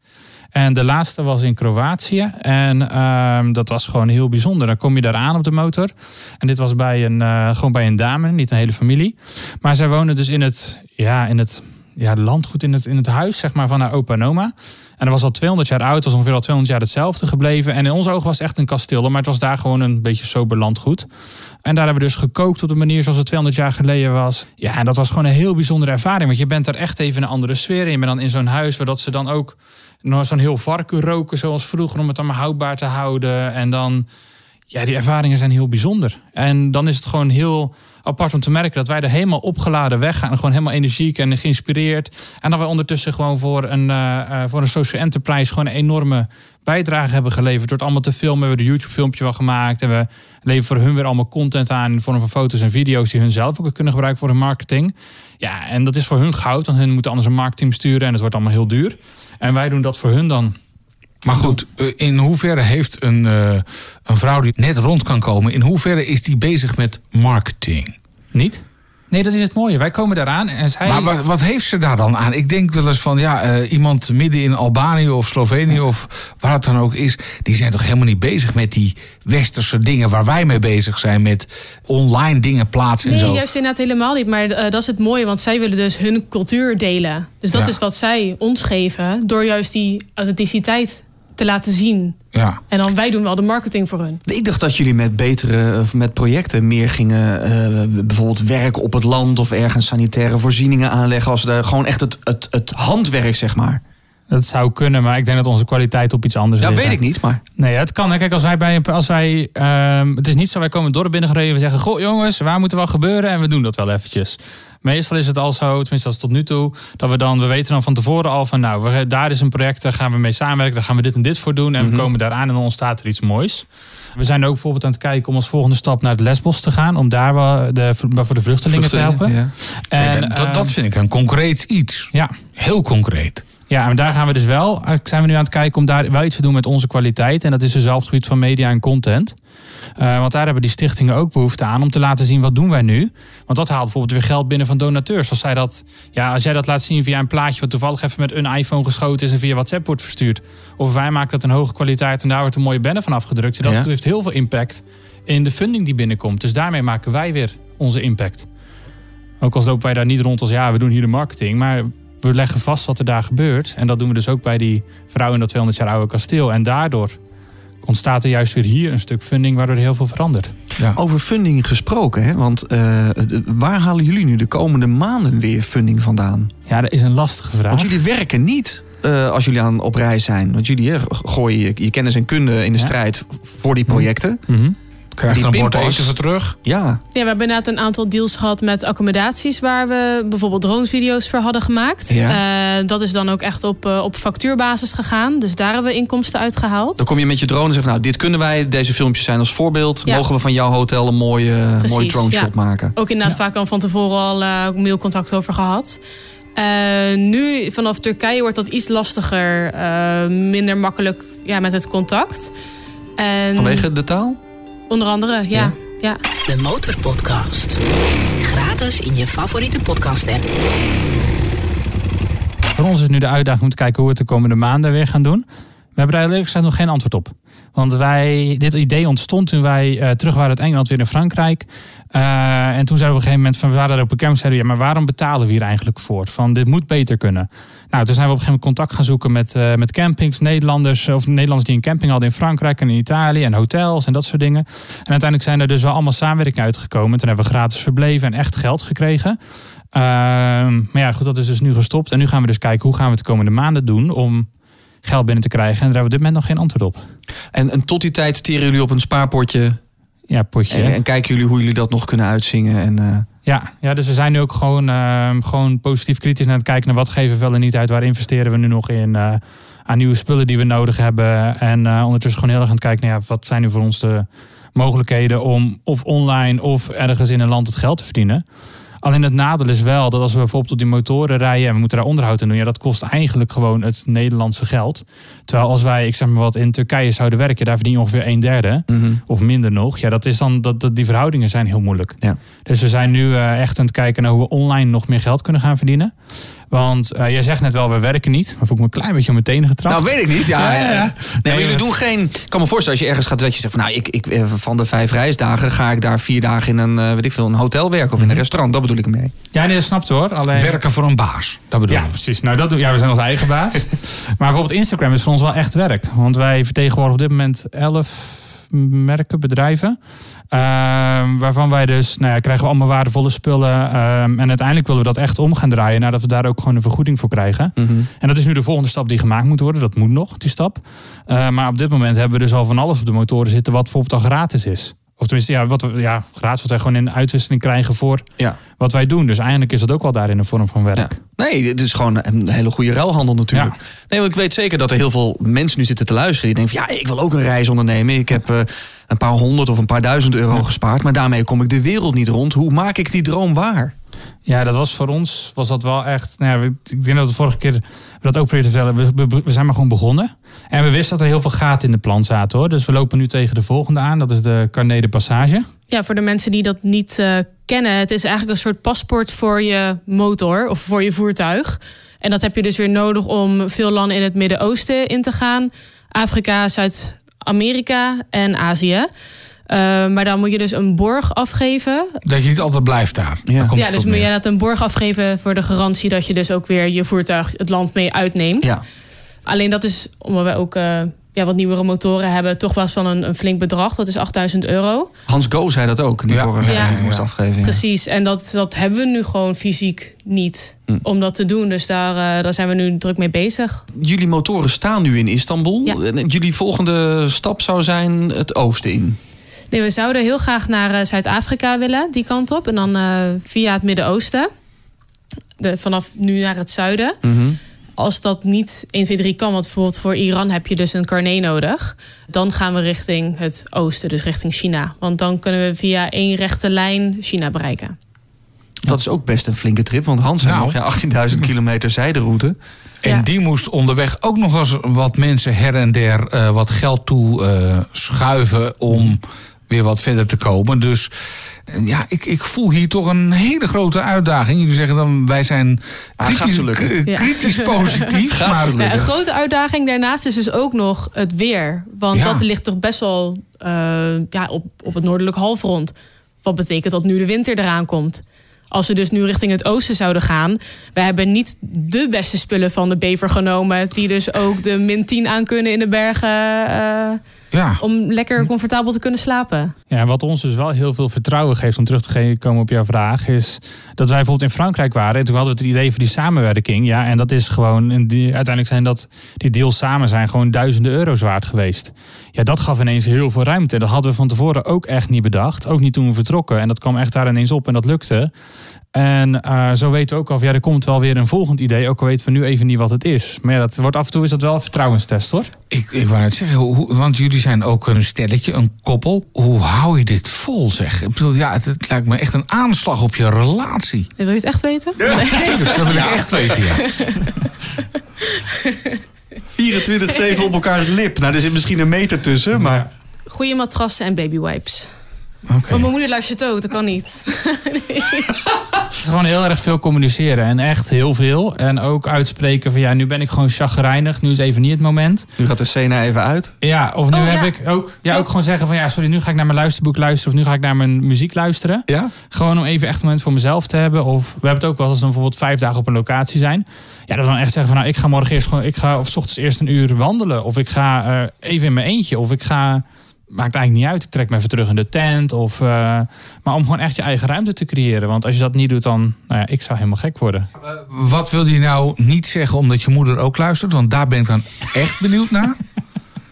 En de laatste was in Kroatië. En ehm, dat was gewoon heel bijzonder. Dan kom je daar aan op de motor. En dit was bij een, eh, gewoon bij een dame, niet een hele familie. Maar zij wonen dus in het, ja, in het ja, landgoed, in het, in het huis zeg maar, van haar opa en oma. En dat was al 200 jaar oud, was ongeveer al 200 jaar hetzelfde gebleven. En in onze ogen was het echt een kasteel, maar het was daar gewoon een beetje sober landgoed. En daar hebben we dus gekookt op de manier zoals het 200 jaar geleden was. Ja, en dat was gewoon een heel bijzondere ervaring. Want je bent er echt even in een andere sfeer. En je bent dan in zo'n huis waar dat ze dan ook nog zo'n heel varken roken zoals vroeger om het dan houdbaar te houden. En dan, ja, die ervaringen zijn heel bijzonder. En dan is het gewoon heel apart om te merken dat wij er helemaal opgeladen weggaan. Gewoon helemaal energiek en geïnspireerd. En dat wij ondertussen gewoon voor een, eh, eh, voor een social enterprise gewoon een enorme bijdrage hebben geleverd. Door het allemaal te filmen. We hebben een YouTube filmpje van gemaakt. En we leveren voor hun weer allemaal content aan in vorm van foto's en video's die hun zelf ook kunnen gebruiken voor hun marketing. Ja, en dat is voor hun goud, want hun moeten anders een marketing besturen en het wordt allemaal heel duur. En wij doen dat voor hun dan. Maar goed, eh, in hoeverre heeft een, eh, een vrouw die net rond kan komen... in hoeverre is die bezig met marketing? Niet? Nee, dat is het mooie. Wij komen daaraan en zij... Maar wat, wat heeft ze daar dan aan? Ik denk wel eens van, ja, eh, iemand midden in Albanië of Slovenië... of waar het dan ook is... die zijn toch helemaal niet bezig met die westerse dingen... waar wij mee bezig zijn met online dingen plaatsen en Nee, zo. juist inderdaad helemaal niet. Maar eh, dat is het mooie, want zij willen dus hun cultuur delen. Dus dat Ja. is wat zij ons geven, door juist die authenticiteit te laten zien. Ja. En dan wij doen wel de marketing voor hun. Ik dacht dat jullie met betere, of met projecten meer gingen, eh, bijvoorbeeld werken op het land of ergens sanitaire voorzieningen aanleggen. Als daar gewoon echt het, het, het handwerk, zeg maar. Dat zou kunnen, maar ik denk dat onze kwaliteit op iets anders Ja, liggen. weet ik niet, maar. Nee, het kan. Kijk, als wij bij een. Als wij, ehm, het is niet zo, wij komen het dorp binnengereden. We zeggen: Goh, jongens, waar moet er wel gebeuren? En we doen dat wel eventjes. Meestal is het al zo, tenminste als tot nu toe, dat we dan, we weten dan van tevoren al van, nou, we, daar is een project, daar gaan we mee samenwerken, daar gaan we dit en dit voor doen. En Mhm. we komen daar aan en dan ontstaat er iets moois. We zijn ook bijvoorbeeld aan het kijken om als volgende stap naar het Lesbos te gaan, om daar wel de, voor de vluchtelingen te helpen. Ja. Kijk, En, dat, dat ehm, vind ik een concreet iets. ja, Heel concreet. Ja, en daar gaan we dus wel, zijn we nu aan het kijken om daar wel iets te doen met onze kwaliteit. En dat is dus wel op het gebied van media en content. Eh, want daar hebben die stichtingen ook behoefte aan om te laten zien wat doen wij nu. Want dat haalt bijvoorbeeld weer geld binnen van donateurs. Als, zij dat, ja, als jij dat laat zien via een plaatje wat toevallig even met een iPhone geschoten is en via WhatsApp wordt verstuurd. Of wij maken dat een hoge kwaliteit en daar wordt een mooie banner van afgedrukt. Dat Ja. heeft heel veel impact in de funding die binnenkomt. Dus daarmee maken wij weer onze impact. Ook al lopen wij daar niet rond als ja, we doen hier de marketing. Maar we leggen vast wat er daar gebeurt. En dat doen we dus ook bij die vrouw in dat 200 jaar oude kasteel. En daardoor ontstaat er juist weer hier een stuk funding waardoor er heel veel verandert. Ja. Over funding gesproken, hè? want eh, waar halen jullie nu de komende maanden weer funding vandaan? Ja, dat is een lastige vraag. Want jullie werken niet eh, als jullie aan op reis zijn. Want jullie hè, gooien je, je kennis en kunde in de Ja. strijd voor die projecten. Mhm. Krijgt een bord eten voor terug. Ja, Ja, we hebben inderdaad een aantal deals gehad met accommodaties waar we bijvoorbeeld dronesvideo's voor hadden gemaakt. Ja. Eh, dat is dan ook echt op, eh, op factuurbasis gegaan. Dus daar hebben we inkomsten uitgehaald. dan kom je met je drone en zegt, nou, dit kunnen wij. Deze filmpjes zijn als voorbeeld. Ja. Mogen we van jouw hotel een mooie, Precies, mooie drone ja. shot maken? Ook inderdaad vaak al van tevoren al eh, mailcontact over gehad. Eh, nu vanaf Turkije wordt dat iets lastiger. eh, minder makkelijk ja, met het contact. En Vanwege de taal? Onder andere, ja. Ja. ja. De Motorpodcast. Gratis in je favoriete podcast-app. Voor ons is nu de uitdaging om te kijken hoe we het de komende maanden weer gaan doen. We hebben daar eerlijk gezegd nog geen antwoord op. Want wij, dit idee ontstond toen wij eh, terug waren uit Engeland weer in Frankrijk. Eh, en toen zeiden we op een gegeven moment van we waren er op een camp. Zeiden ja, maar waarom betalen we hier eigenlijk voor? Van dit moet beter kunnen. Nou, toen zijn we op een gegeven moment contact gaan zoeken met, eh, met campings, Nederlanders of Nederlanders die een camping hadden in Frankrijk en in Italië en hotels en dat soort dingen. En uiteindelijk zijn er dus wel allemaal samenwerkingen uitgekomen. Toen hebben we gratis verbleven en echt geld gekregen. Ehm, maar ja, goed, dat is dus nu gestopt. En nu gaan we dus kijken hoe gaan we het de komende maanden doen om geld binnen te krijgen. En daar hebben we op dit moment nog geen antwoord op. En, en tot die tijd teren jullie op een spaarpotje. Ja, potje. En, en kijken jullie hoe jullie dat nog kunnen uitzingen. En, eh, Ja, ja, dus we zijn nu ook gewoon, ehm, gewoon positief kritisch naar het kijken naar wat geven we wel en niet uit. Waar investeren we nu nog in eh, aan nieuwe spullen die we nodig hebben. En eh, ondertussen gewoon heel erg aan het kijken naar ja, wat zijn nu voor ons de mogelijkheden om of online of ergens in een land het geld te verdienen. Alleen het nadeel is wel dat als we bijvoorbeeld op die motoren rijden en we moeten daar onderhoud aan doen, ja, dat kost eigenlijk gewoon het Nederlandse geld. Terwijl als wij, ik zeg maar wat, in Turkije zouden werken, daar verdien je ongeveer een derde mhm. of minder nog. Ja, dat is dan, dat, dat, die verhoudingen zijn heel moeilijk. Ja. Dus we zijn nu eh, echt aan het kijken naar hoe we online nog meer geld kunnen gaan verdienen. Want eh, jij zegt net wel, we werken niet. Maar voel ik me een klein beetje om tenen getrapt. Nou, weet ik niet. Ja, Ja, ja, ja. Nee, maar jullie doen geen. Ik kan me voorstellen als je ergens gaat dat je zegt van nou, ik, ik, eh, van de vijf reisdagen ga ik daar vier dagen in een, eh, weet ik veel, een hotel werken of in Mhm. een restaurant. Dat bedoel ik mee. Ja, nee, dat snapt hoor. Alleen... Werken voor een baas, dat bedoel Ja, ik. precies. Nou, dat doen, ja, we zijn onze eigen baas. maar bijvoorbeeld Instagram is voor ons wel echt werk. Want wij vertegenwoordigen op dit moment 11 merken, bedrijven. Ehm, waarvan wij dus, nou ja, krijgen we allemaal waardevolle spullen. Ehm, en uiteindelijk willen we dat echt om gaan draaien. Nadat we daar ook gewoon een vergoeding voor krijgen. En dat is nu de volgende stap die gemaakt moet worden. Dat moet nog, die stap. Eh, maar op dit moment hebben we dus al van alles op de motoren zitten. Wat bijvoorbeeld al gratis is. Of tenminste, ja, wat we, ja, gratis wat wij gewoon in uitwisseling krijgen voor Ja. wat wij doen. Dus eigenlijk is dat ook wel daarin een vorm van werk. Ja. Nee, het is gewoon een hele goede ruilhandel natuurlijk. Nee, want ik weet zeker dat er heel veel mensen nu zitten te luisteren. Die denken van, ja, ik wil ook een reis ondernemen. Ik heb eh, een paar honderd of een paar duizend euro gespaard. Maar daarmee kom ik de wereld niet rond. Hoe maak ik die droom waar? Ja, dat was voor ons was dat wel echt. Nou ja, ik denk dat de vorige keer we dat ook proberen te vertellen. We, zijn maar gewoon begonnen. En we wisten dat er heel veel gaten in de plan zaten hoor. Dus we lopen nu tegen de volgende aan. Dat is de Carnet de Passage. Ja, voor de mensen die dat niet eh, kennen, het is eigenlijk een soort paspoort voor je motor of voor je voertuig. En dat heb je dus weer nodig om veel landen in het Midden-Oosten in te gaan: Afrika, Zuid-Amerika en Azië. Eh, maar dan moet je dus een borg afgeven. Dat je niet altijd blijft daar. Ja. Daar komt Ja, het dus moet je dat een borg afgeven voor de garantie dat je dus ook weer je voertuig het land mee uitneemt. Ja. Alleen dat is, omdat we ook eh, ja, wat nieuwere motoren hebben, toch was van een, een flink bedrag. Dat is 8000 euro. Hans Go zei dat ook. Die Ja. keer moest Ja. afgeven. ja. Precies, en dat, dat hebben we nu gewoon fysiek niet Hm. om dat te doen. Dus daar, eh, daar zijn we nu druk mee bezig. Jullie motoren staan nu in Istanbul. Ja. En jullie volgende stap zou zijn het oosten in. Nee, we zouden heel graag naar eh, Zuid-Afrika willen, die kant op. En dan eh, via het Midden-Oosten. De- Vanaf nu naar het zuiden. Mhm. Als dat niet 1, 2, 3 kan, want bijvoorbeeld voor Iran heb je dus een carnet nodig. Dan gaan we richting het oosten, dus richting China. Want dan kunnen we via één rechte lijn China bereiken. Dat is ook best een flinke trip. Want Hans Nou. nog ja, 18.000 kilometer zijderoute. En Ja. die moest onderweg ook nog eens wat mensen her en der eh, wat geld toe eh, schuiven om weer wat verder te komen. Dus eh, ja, ik, ik voel hier toch een hele grote uitdaging. Jullie zeggen dan wij zijn Ah, kritisch, Ja. kritisch positief. Maar Ja, een grote uitdaging daarnaast is dus ook nog het weer. Want Ja. dat ligt toch best wel eh, ja, op, op het noordelijk halfrond. Wat betekent dat nu de winter eraan komt? Als we dus nu richting het oosten zouden gaan. We hebben niet de beste spullen van de bever genomen. Die dus ook de min 10 aan kunnen in de bergen. eh, ja. om lekker comfortabel te kunnen slapen. Ja, en wat ons dus wel heel veel vertrouwen geeft om terug te komen op jouw vraag, is dat wij bijvoorbeeld in Frankrijk waren. En toen hadden we het idee voor die samenwerking. Ja, en dat is gewoon, een die, uiteindelijk zijn dat, die deals samen zijn gewoon duizenden euro's waard geweest. Ja, dat gaf ineens heel veel ruimte. Dat hadden we van tevoren ook echt niet bedacht. Ook niet toen we vertrokken. En dat kwam echt daar ineens op en dat lukte. En eh, zo weten we ook al, ja, er komt wel weer een volgend idee. Ook al weten we nu even niet wat het is. Maar ja, dat wordt af en toe is dat wel een vertrouwenstest hoor. Ik, ik wou net zeggen, hoe, want jullie zijn ook een stelletje, een koppel. Hoe hou je dit vol, zeg? Ik bedoel, ja, het, het lijkt me echt een aanslag op je relatie. Wil je het echt weten? Dat wil ik echt weten, ja. 24-7 op elkaars lip. Nou, er zit misschien een meter tussen, maar... Goede matrassen en babywipes. Oké. Want mijn moeder luistert ook, dat kan niet. Het is gewoon heel erg veel communiceren. En echt heel veel. En ook uitspreken van ja, nu ben ik gewoon chagrijnig. Nu is even niet het moment. Nu gaat de scène even uit. Ja, of nu Oh, heb ja. ik ook, ja, ook gewoon zeggen van ja, sorry, nu ga ik naar mijn luisterboek luisteren. Of nu ga ik naar mijn muziek luisteren. Ja? Gewoon om even echt een moment voor mezelf te hebben. Of we hebben het ook wel als we dan bijvoorbeeld vijf dagen op een locatie zijn. Ja, dat we dan echt zeggen van nou, ik ga morgen eerst gewoon, ik ga of 's ochtends eerst een uur wandelen. Of ik ga eh, even in mijn eentje. Of ik ga, maakt eigenlijk niet uit. Ik trek me even terug in de tent. Of, eh, maar om gewoon echt je eigen ruimte te creëren. Want als je dat niet doet, dan, nou ja, ik zou helemaal gek worden. Wat wil je nou niet zeggen omdat je moeder ook luistert? Want daar ben ik dan echt benieuwd naar.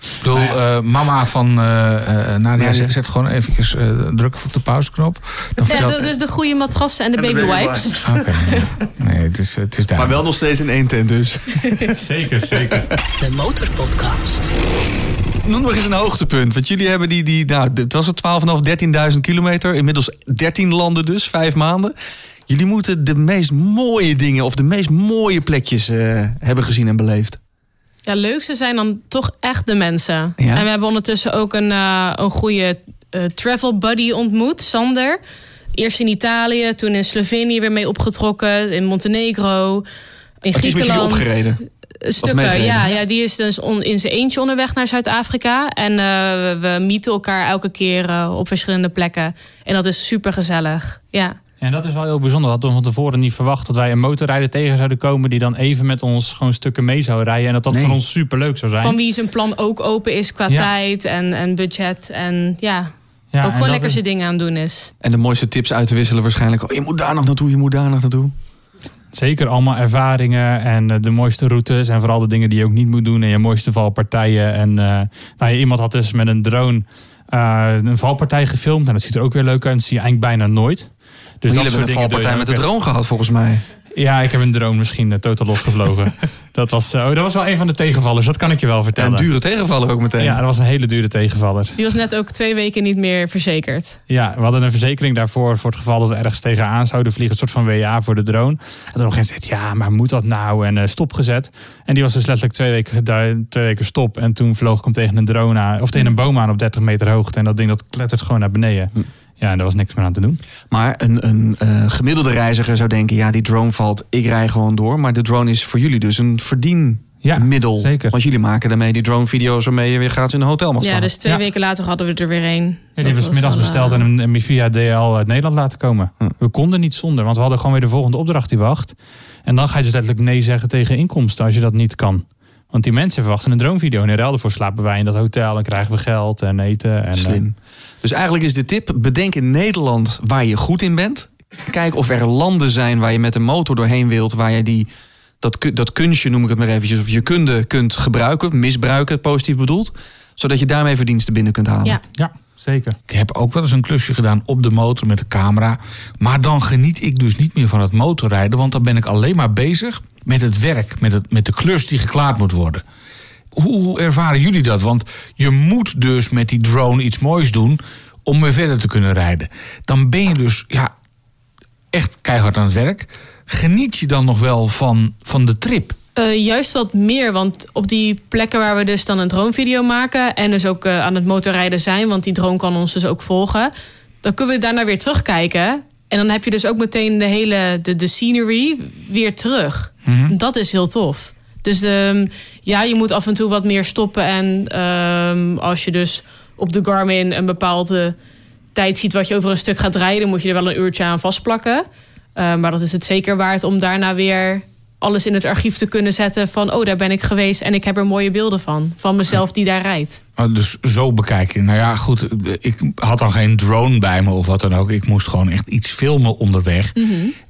Ik bedoel, eh, mama van eh eh, Nadia, zet, zet gewoon eventjes eh druk even op de pauzeknop. Dan Ja, vertelt... dus de goede matrassen en de baby wipes. Oké, nee. nee, het is, het is Maar duidelijk. wel nog steeds in één tent dus. Zeker, zeker. De Motorpodcast. Noem nog eens een hoogtepunt. Want jullie hebben die, die nou, het was het 12.500, 13.000 kilometer. Inmiddels 13 landen dus, vijf maanden. Jullie moeten de meest mooie dingen of de meest mooie plekjes eh, hebben gezien en beleefd. Ja, leukste zijn dan toch echt de mensen. Ja. En we hebben ondertussen ook een, eh, een goede eh, travel buddy ontmoet, Sander. Eerst in Italië, toen in Slovenië weer mee opgetrokken, in Montenegro, in Oh, is met Griekenland. opgereden? Stukken, ja, ja. Die is dus on- in zijn eentje onderweg naar Zuid-Afrika. En eh, we, meeten elkaar elke keer eh, op verschillende plekken. En dat is super gezellig. Ja. En dat is wel heel bijzonder. Dat we van tevoren niet verwacht dat wij een motorrijder tegen zouden komen. die dan even met ons gewoon stukken mee zou rijden. En dat dat Nee. voor ons super leuk zou zijn. Van wie zijn plan ook open is qua Ja. tijd en, en budget. En ja, Ja, ook gewoon lekker is- zijn dingen aan doen is. En de mooiste tips uit te wisselen waarschijnlijk. Oh, je moet daar nog naartoe, je moet daar nog naartoe. Zeker allemaal ervaringen en eh, de mooiste routes. En vooral de dingen die je ook niet moet doen. En je mooiste valpartijen. En eh, nou, ja, iemand had dus met een drone eh, een valpartij gefilmd. En dat ziet er ook weer leuk uit. Dat zie je eigenlijk bijna nooit. Dus jullie hebben een valpartij met de drone gehad volgens mij. Ja, ik heb een drone misschien eh, totaal losgevlogen. dat, was, oh, dat was wel een van de tegenvallers. Dat kan ik je wel En vertellen. een dure tegenvaller ook meteen. Ja, dat was een hele dure tegenvaller. Die was net ook twee weken niet meer verzekerd. Ja, we hadden een verzekering daarvoor voor het geval dat we ergens tegenaan zouden vliegen. Een soort van WA voor de drone. En toen nog eens gezegd, ja, maar moet dat nou? En eh, stopgezet. En die was dus letterlijk twee weken, twee weken stop. En toen vloog ik hem tegen een drone aan, of tegen een boom aan op 30 meter hoogte. En dat ding dat klettert gewoon naar beneden. Ja, en daar was niks meer aan te doen. Maar een, een eh, gemiddelde reiziger zou denken, ja, die drone valt, ik rij gewoon door. Maar de drone is voor jullie dus een verdienmiddel. Ja, zeker. Want jullie maken daarmee die drone-video's waarmee je weer gratis in een hotel mag staan. Ja, dus twee Ja. weken later hadden we er weer een. Ja, die hebben we middags besteld en hem- hem via DL uit Nederland laten komen. Hm. We konden niet zonder, want we hadden gewoon weer de volgende opdracht die wacht. En dan ga je dus letterlijk nee zeggen tegen inkomsten als je dat niet kan. Want die mensen verwachten een droomvideo. En in ruil daarvoor slapen wij in dat hotel en krijgen we geld en eten. En, Slim. Dus eigenlijk is de tip, bedenk in Nederland waar je goed in bent. Kijk of er landen zijn waar je met een motor doorheen wilt, waar je die, dat, dat kunstje, noem ik het maar eventjes, of je kunde kunt gebruiken, misbruiken, positief bedoeld. Zodat je daarmee verdiensten binnen kunt halen. Ja. ja, zeker. Ik heb ook wel eens een klusje gedaan op de motor met de camera. Maar dan geniet ik dus niet meer van het motorrijden. Want dan ben ik alleen maar bezig met het werk. Met, het, met de klus die geklaard moet worden. Hoe, ervaren jullie dat? Want je moet dus met die drone iets moois doen. om weer verder te kunnen rijden. Dan ben je dus ja, echt keihard aan het werk. Geniet je dan nog wel van, van de trip? Eh, juist wat meer, want op die plekken waar we dus dan een dronevideo maken... en dus ook eh, aan het motorrijden zijn, want die drone kan ons dus ook volgen... dan kunnen we daarna weer terugkijken. En dan heb je dus ook meteen de hele de, de scenery weer terug. Dat is heel tof. Dus ehm, ja, je moet af en toe wat meer stoppen. En ehm, als je dus op de Garmin een bepaalde tijd ziet... wat je over een stuk gaat rijden... moet je er wel een uurtje aan vastplakken. Eh, maar dat is het zeker waard om daarna weer alles in het archief te kunnen zetten van oh daar ben ik geweest en ik heb er mooie beelden van van mezelf die daar rijdt. Oh, Dus zo bekijken. Nou ja, goed. Ik had dan geen drone bij me of wat dan ook. Ik moest gewoon echt iets filmen onderweg.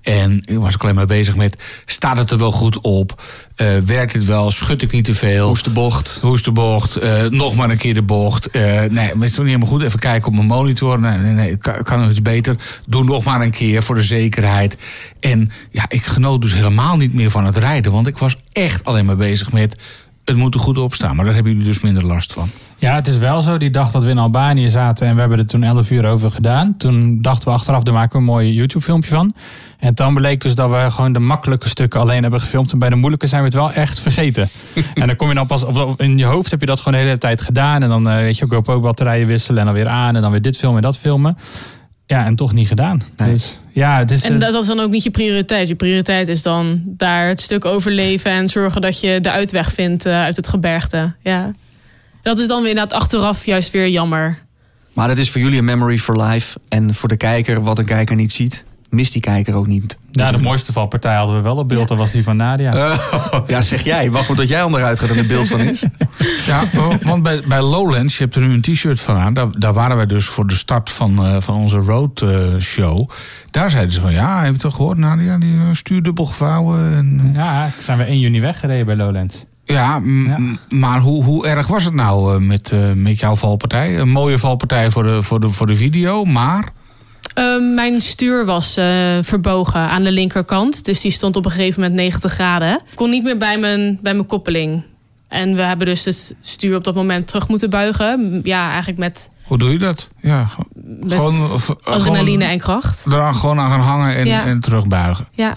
En ik was ook alleen maar bezig met... staat het er wel goed op? Eh, werkt het wel? Schud ik niet te veel? Hoe is de bocht? Hoe is de bocht? Eh, nog maar een keer de bocht. Eh, nee, maar het is toch niet helemaal goed. Even kijken op mijn monitor. Nee, nee, nee. Het kan, kan nog iets beter. Doe nog maar een keer voor de zekerheid. En ja, ik genoot dus helemaal niet meer van het rijden. Want ik was echt alleen maar bezig met het moet er goed op staan. Maar daar hebben jullie dus minder last van. Ja, het is wel zo. Die dag dat we in Albanië zaten en we hebben er toen 11 uur over gedaan. Toen dachten we achteraf, daar maken we een mooi YouTube filmpje van. En dan bleek dus dat we gewoon de makkelijke stukken alleen hebben gefilmd. En bij de moeilijke zijn we het wel echt vergeten. en dan kom je dan pas op, in je hoofd heb je dat gewoon de hele tijd gedaan. En dan eh, weet je ook GoPro batterijen wisselen en dan weer aan. En dan weer dit filmen en dat filmen. Ja, en toch niet gedaan. Nee. Dus ja, het is... En eh, dat, dat is dan ook niet je prioriteit. Je prioriteit is dan daar het stuk overleven en zorgen dat je de uitweg vindt eh, uit het gebergte. Ja. Dat is dan weer inderdaad achteraf juist weer jammer. Maar dat is voor jullie een memory for life. En voor de kijker, wat een kijker niet ziet, mist die kijker ook niet. ja, de mooiste valpartij hadden we wel op beeld. Dat was die van Nadia. Ja, zeg jij. Wacht maar tot jij onderuit gaat en een beeld van is. Ja, want bij, bij Lowlands, je hebt er nu een t-shirt van aan. Daar, daar waren wij dus voor de start van, eh, van onze road eh, show. Daar zeiden ze van, ja, heb je toch gehoord, Nadia? Die eh, stuurdubbel gevouwen. En, Ja, zijn we 1 juni weggereden bij Lowlands. ja, Ja. maar hoe, hoe erg was het nou met, eh, met jouw valpartij? Een mooie valpartij voor de, voor de, voor de video, maar... Eh, mijn stuur was eh, verbogen aan de linkerkant. Dus die stond op een gegeven moment 90 graden. Ik kon niet meer bij mijn, bij mijn koppeling. En we hebben dus het stuur op dat moment terug moeten buigen. Ja, eigenlijk met, Hoe doe je dat? Ja, met Gewoon, of- adrenaline gewoon- en kracht. eraan gewoon aan gaan hangen en, Ja. en terugbuigen. Ja.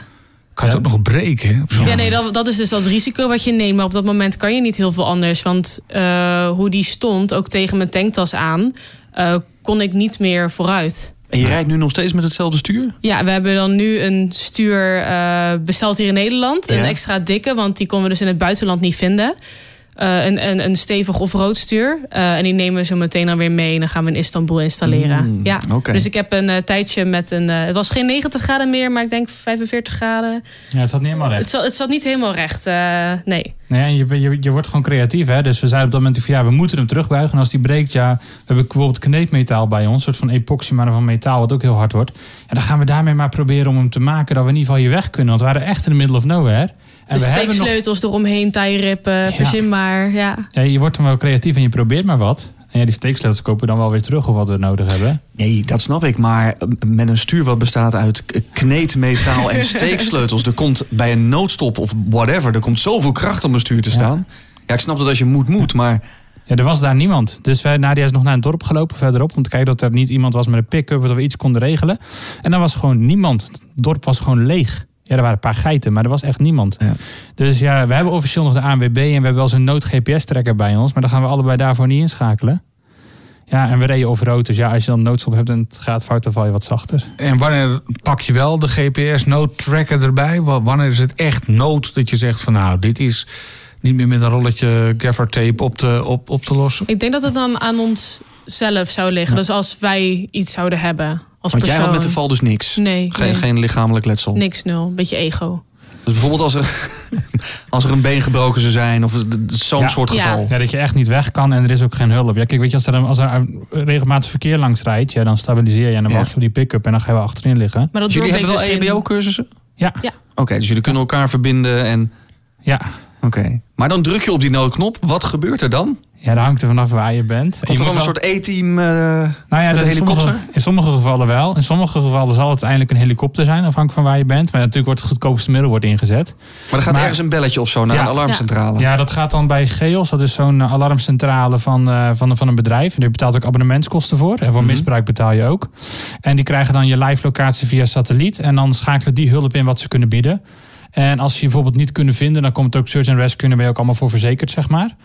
Kan het ook nog breken, Ja, nee, dat, dat is dus dat risico wat je neemt. Maar op dat moment kan je niet heel veel anders. Want eh, hoe die stond, ook tegen mijn tanktas aan, eh, kon ik niet meer vooruit. En je rijdt nu nog steeds met hetzelfde stuur? Ja, we hebben dan nu een stuur eh, besteld hier in Nederland. Een extra dikke, want die konden we dus in het buitenland niet vinden. Eh, een, een, een stevig off-road stuur. Eh, en die nemen we zo meteen dan weer mee. En dan gaan we in Istanbul installeren. Mm, ja. Dus ik heb een eh, tijdje met een... eh, het was geen 90 graden meer, maar ik denk 45 graden. Ja, het zat niet helemaal recht. Het zat, het zat niet helemaal recht. eh, nee. Nee, en je, je, je wordt gewoon creatief. Hè? Dus we zeiden op dat moment, van, ja, we moeten hem terugbuigen. En als die breekt, ja, we hebben bijvoorbeeld kneedmetaal bij ons. Een soort van epoxy, maar dan van metaal, wat ook heel hard wordt. En dan gaan we daarmee maar proberen om hem te maken dat we in ieder geval hier weg kunnen. Want we waren echt in the middle of nowhere. En we hebben nog, steeksleutels eromheen, tijrippen, verzinbaar. Ja. ja, je wordt dan wel creatief en je probeert maar wat. En ja, die steeksleutels kopen we dan wel weer terug of wat we nodig hebben. Nee, dat snap ik. Maar eh, met een stuur wat bestaat uit k- kneedmetaal en steeksleutels. Er komt bij een noodstop of whatever. Er komt zoveel kracht om een stuur te Ja. staan. Ja, ik snap dat als je moet, moet. Maar Ja, er was daar niemand. Dus wij, Nadia is nog naar een dorp gelopen verderop. Om te kijken dat er niet iemand was met een pick-up. Dat we iets konden regelen. En dan was gewoon niemand. Het dorp was gewoon leeg. Ja, er waren een paar geiten, maar er was echt niemand. Ja. Dus ja, we hebben officieel nog de ANWB. En we hebben wel zo'n nood-GPS-trekker bij ons. Maar dan gaan we allebei daarvoor niet inschakelen. Ja, en we reden over Dus ja, als je dan noodstop hebt en het gaat fout, dan val je wat zachter. En wanneer pak je wel de GPS-noodtracker erbij? Wa- Wanneer is het echt nood dat je zegt van nou, dit is niet meer met een rolletje gaffer tape op te, op, op te lossen? Ik denk dat het dan aan ons zelf zou liggen. Dus als wij iets zouden hebben als want jij had met de val dus niks. Nee, Geen, nee. geen lichamelijk letsel. Niks nul. Beetje ego. Dus bijvoorbeeld als er, als er een been gebroken zou zijn. Of zo'n Ja. soort geval. Ja, dat je echt niet weg kan en er is ook geen hulp. Ja, kijk, weet je, als er, als er regelmatig verkeer langs rijdt, ja, dan stabiliseer je en dan Ja. wacht je op die pick-up en dan ga je wel achterin liggen. Maar dat jullie hebben wel dus geen- EHBO-cursussen? Ja, Ja. Oké, dus jullie kunnen elkaar verbinden en... ja. Oké. Maar dan druk je op die noodknop. Wat gebeurt er dan? Ja, dat hangt er vanaf waar je bent. Je Komt er dan een wel- soort E-team... eh, nou ja, met een sommige, helikopter? in sommige gevallen wel. In sommige gevallen zal het uiteindelijk een helikopter zijn, afhankelijk van waar je bent. Maar natuurlijk wordt het goedkoopste middel wordt ingezet. Maar er gaat Maar- ergens een belletje of zo naar Ja. een alarmcentrale. Ja, dat gaat dan bij Geos. Dat is zo'n eh, alarmcentrale van, eh, van, van een bedrijf. En daar betaalt ook abonnementskosten voor. En voor Mhm. misbruik betaal je ook. En die krijgen dan je live locatie via satelliet. En dan schakelen die hulp in wat ze kunnen bieden. En als ze je bijvoorbeeld niet kunnen vinden, dan komt ook Search and Rescue. En daar ben je ook allemaal voor verzekerd, zeg maar.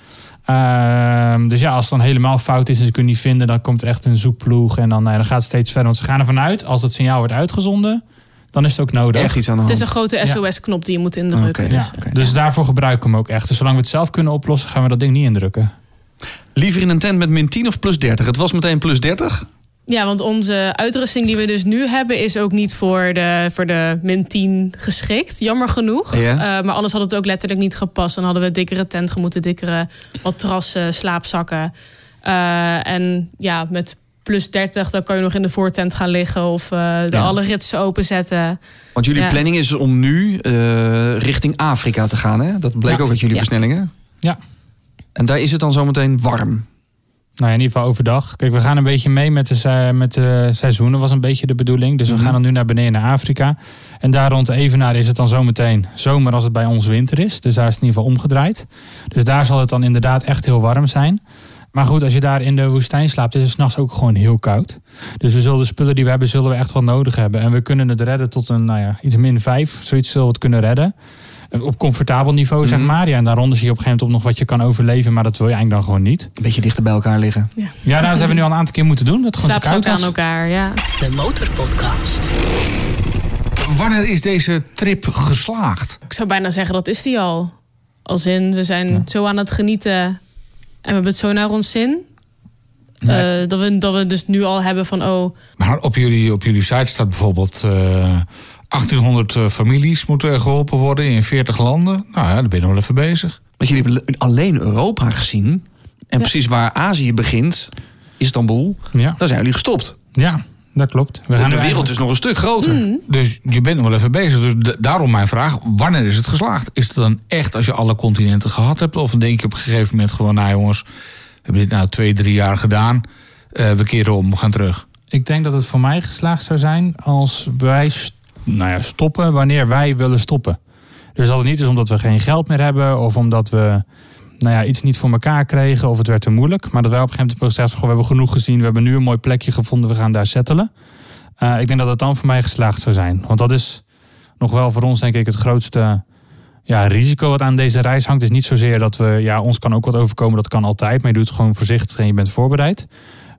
Ehm, dus ja, als het dan helemaal fout is en ze kunnen niet vinden, dan komt er echt een zoekploeg. En dan, nou ja, dan gaat het steeds verder. Want ze gaan ervan uit, als het signaal wordt uitgezonden, dan is het ook nodig. Echt iets aan de Het hand. is een grote Ja. SOS-knop die je moet indrukken. Dus. Ja, dus daarvoor gebruiken we hem ook echt. Dus zolang we het zelf kunnen oplossen, gaan we dat ding niet indrukken. Liever in een tent met min 10 of plus 30? Het was meteen plus 30. Ja, want onze uitrusting die we dus nu hebben... is ook niet voor de, voor de min 10 geschikt. Jammer genoeg. Ja. Eh, maar anders had het ook letterlijk niet gepast. Dan hadden we dikkere tent moeten, dikkere matrassen, slaapzakken. Eh, en ja, met plus 30, dan kan je nog in de voortent gaan liggen... of eh, de Ja. alle ritsen openzetten. Want jullie Ja. planning is om nu eh, richting Afrika te gaan. Hè? Dat bleek Ja. ook uit jullie Ja. versnellingen. Ja. En daar is het dan zometeen warm. Nou ja, in ieder geval overdag. Kijk, we gaan een beetje mee met de, met de seizoenen, was een beetje de bedoeling. Dus we Mhm. gaan dan nu naar beneden naar Afrika. En daar rond Evenaar is het dan zometeen zomer als het bij ons winter is. Dus daar is het in ieder geval omgedraaid. Dus daar zal het dan inderdaad echt heel warm zijn. Maar goed, als je daar in de woestijn slaapt, is het s'nachts ook gewoon heel koud. Dus we zullen de spullen die we hebben, zullen we echt wel nodig hebben. En we kunnen het redden tot een, nou ja, iets min vijf. Zoiets zullen we het kunnen redden. Op comfortabel niveau, zeg Mhm. maar. Ja, en daaronder zie je op een gegeven moment op nog wat je kan overleven. Maar dat wil je eigenlijk dan gewoon niet. Een beetje dichter bij elkaar liggen. Ja, nou, dat hebben we nu al een aantal keer moeten doen. Dat gewoon te Slaapt koud ook aan elkaar, ja. De Motorpodcast. Wanneer is deze trip geslaagd? Ik zou bijna zeggen, dat is die al. Als in, we zijn Ja. zo aan het genieten en we hebben het zo naar ons zin. Nee. Eh, dat, we, dat we dus nu al hebben van, oh, Maar op jullie, op jullie site staat bijvoorbeeld eh 1800 eh, families moeten er geholpen worden in 40 landen. Nou ja, daar ben je nog wel even bezig. Want jullie hebben alleen Europa gezien. En precies waar Azië begint, Istanbul, Ja, daar zijn jullie gestopt. ja, dat klopt. We de nu wereld eigenlijk- is nog een stuk groter. Dus je bent nog wel even bezig. Dus daarom mijn vraag, wanneer is het geslaagd? Is het dan echt als je alle continenten gehad hebt? Of denk je op een gegeven moment gewoon, nou jongens, we hebben dit nou twee, drie jaar gedaan. Eh, we keren om, we gaan terug. Ik denk dat het voor mij geslaagd zou zijn als wij st- nou ja, stoppen wanneer wij willen stoppen. Dus dat het niet is omdat we geen geld meer hebben of omdat we nou ja, iets niet voor elkaar kregen of het werd te moeilijk. Maar dat wij op een gegeven moment goh, we hebben genoeg gezien, we hebben nu een mooi plekje gevonden, we gaan daar settelen. Eh, ik denk dat het dan voor mij geslaagd zou zijn. Want dat is nog wel voor ons, denk ik, het grootste ja, risico wat aan deze reis hangt. is niet zozeer dat we, ja, ons kan ook wat overkomen, dat kan altijd. Maar je doet het gewoon voorzichtig en je bent voorbereid.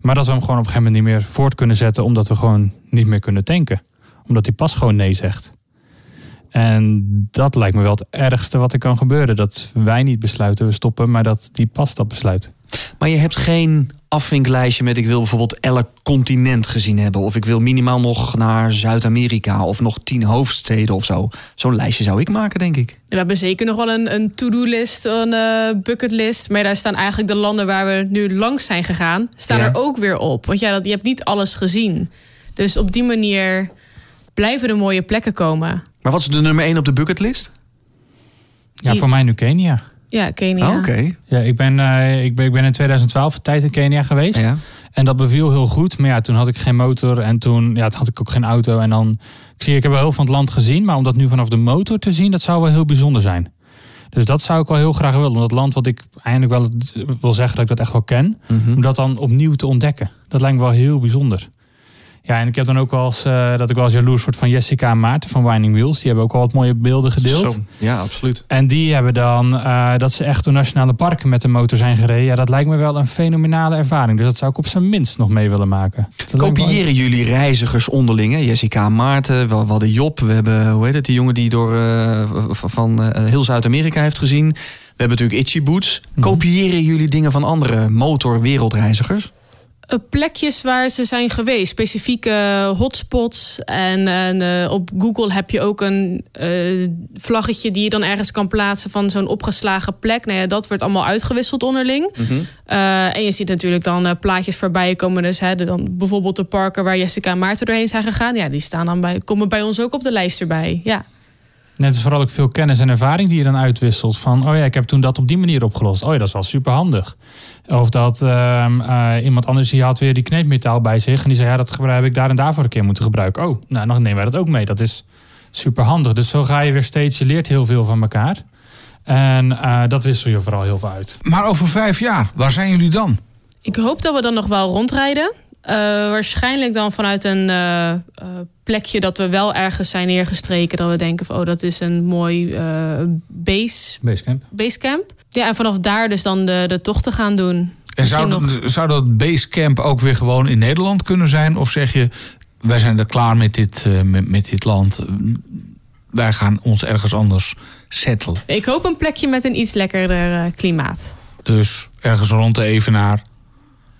Maar dat we hem gewoon op een gegeven moment niet meer voort kunnen zetten, omdat we gewoon niet meer kunnen tanken. Omdat die pas gewoon nee zegt. En dat lijkt me wel het ergste wat er kan gebeuren. Dat wij niet besluiten we stoppen, maar dat die pas dat besluit. Maar je hebt geen afvinklijstje met ik wil bijvoorbeeld elk continent gezien hebben. Of ik wil minimaal nog naar Zuid-Amerika of nog tien hoofdsteden of zo. Zo'n lijstje zou ik maken, denk ik. we hebben zeker nog wel een, een to-do-list, een eh, bucketlist. Maar daar staan eigenlijk de landen waar we nu langs zijn gegaan, staan Ja. er ook weer op. Want ja, dat, je hebt niet alles gezien. Dus op die manier blijven er mooie plekken komen. Maar wat is de nummer één op de bucketlist? Ja, voor mij nu Kenia. Ja, Kenia. Oh, Oké. Ja, ik ben, eh, ik ben, ik ben in 2012 een tijd in Kenia geweest. Ja. En dat beviel heel goed. Maar ja, toen had ik geen motor en toen ja, toen had ik ook geen auto. En dan, ik zie, ik heb wel heel veel van het land gezien. Maar om dat nu vanaf de motor te zien, dat zou wel heel bijzonder zijn. Dus dat zou ik wel heel graag willen. Om dat land wat ik eigenlijk wel wil zeggen dat ik dat echt wel ken. Mhm. Om dat dan opnieuw te ontdekken. Dat lijkt me wel heel bijzonder. Ja, en ik heb dan ook wel eens eh, dat ik wel eens jaloers word van Jessica en Maarten van Winding Wheels. Die hebben ook wel wat mooie beelden gedeeld. Zo. Ja, absoluut. En die hebben dan eh, dat ze echt door nationale parken met de motor zijn gereden. Ja, dat lijkt me wel een fenomenale ervaring. Dus dat zou ik op zijn minst nog mee willen maken. Dat wel- Kopiëren jullie reizigers onderling? Hè? Jessica en Maarten, we, we hadden Job. We hebben, hoe heet het, die jongen die door eh, van heel Zuid-Amerika heeft gezien. We hebben natuurlijk Itchy Boots. Mhm. Kopiëren jullie dingen van andere motorwereldreizigers? Eh, plekjes waar ze zijn geweest, specifieke hotspots. En, en, eh, op Google heb je ook een eh, vlaggetje die je dan ergens kan plaatsen van zo'n opgeslagen plek. Nou ja, dat wordt allemaal uitgewisseld onderling. Eh, en je ziet natuurlijk dan eh, plaatjes voorbij komen. Dus hè, de- dan bijvoorbeeld de parken waar Jessica en Maarten doorheen zijn gegaan. Ja, die staan dan bij, komen bij ons ook op de lijst erbij. Ja. Net is vooral ook veel kennis en ervaring die je dan uitwisselt. Van, oh ja, ik heb toen dat op die manier opgelost. Oh ja, dat is wel super handig. Of dat ehm, eh, iemand anders die had weer die kneepmetaal bij zich. En die zei, ja, dat gebruik- heb ik daar en daarvoor een keer moeten gebruiken. Oh, nou, dan nemen wij dat ook mee. Dat is super handig. Dus zo ga je weer steeds, je leert heel veel van elkaar. En eh, dat wissel je vooral heel veel uit. Maar over vijf jaar, waar zijn jullie dan? Ik hoop dat we dan nog wel rondrijden. Eh, waarschijnlijk dan vanuit een eh, eh, plekje dat we wel ergens zijn neergestreken. Dat we denken van, oh, dat is een mooi eh, base, Basecamp. basecamp. Ja, en vanaf daar dus dan de, de tocht te gaan doen. En zou, dat- zou dat basecamp ook weer gewoon in Nederland kunnen zijn? Of zeg je, wij zijn er klaar met dit, eh, met, met dit land. Wij gaan ons ergens anders settelen. Ik hoop een plekje met een iets lekkerder eh, klimaat. Dus ergens rond de Evenaar.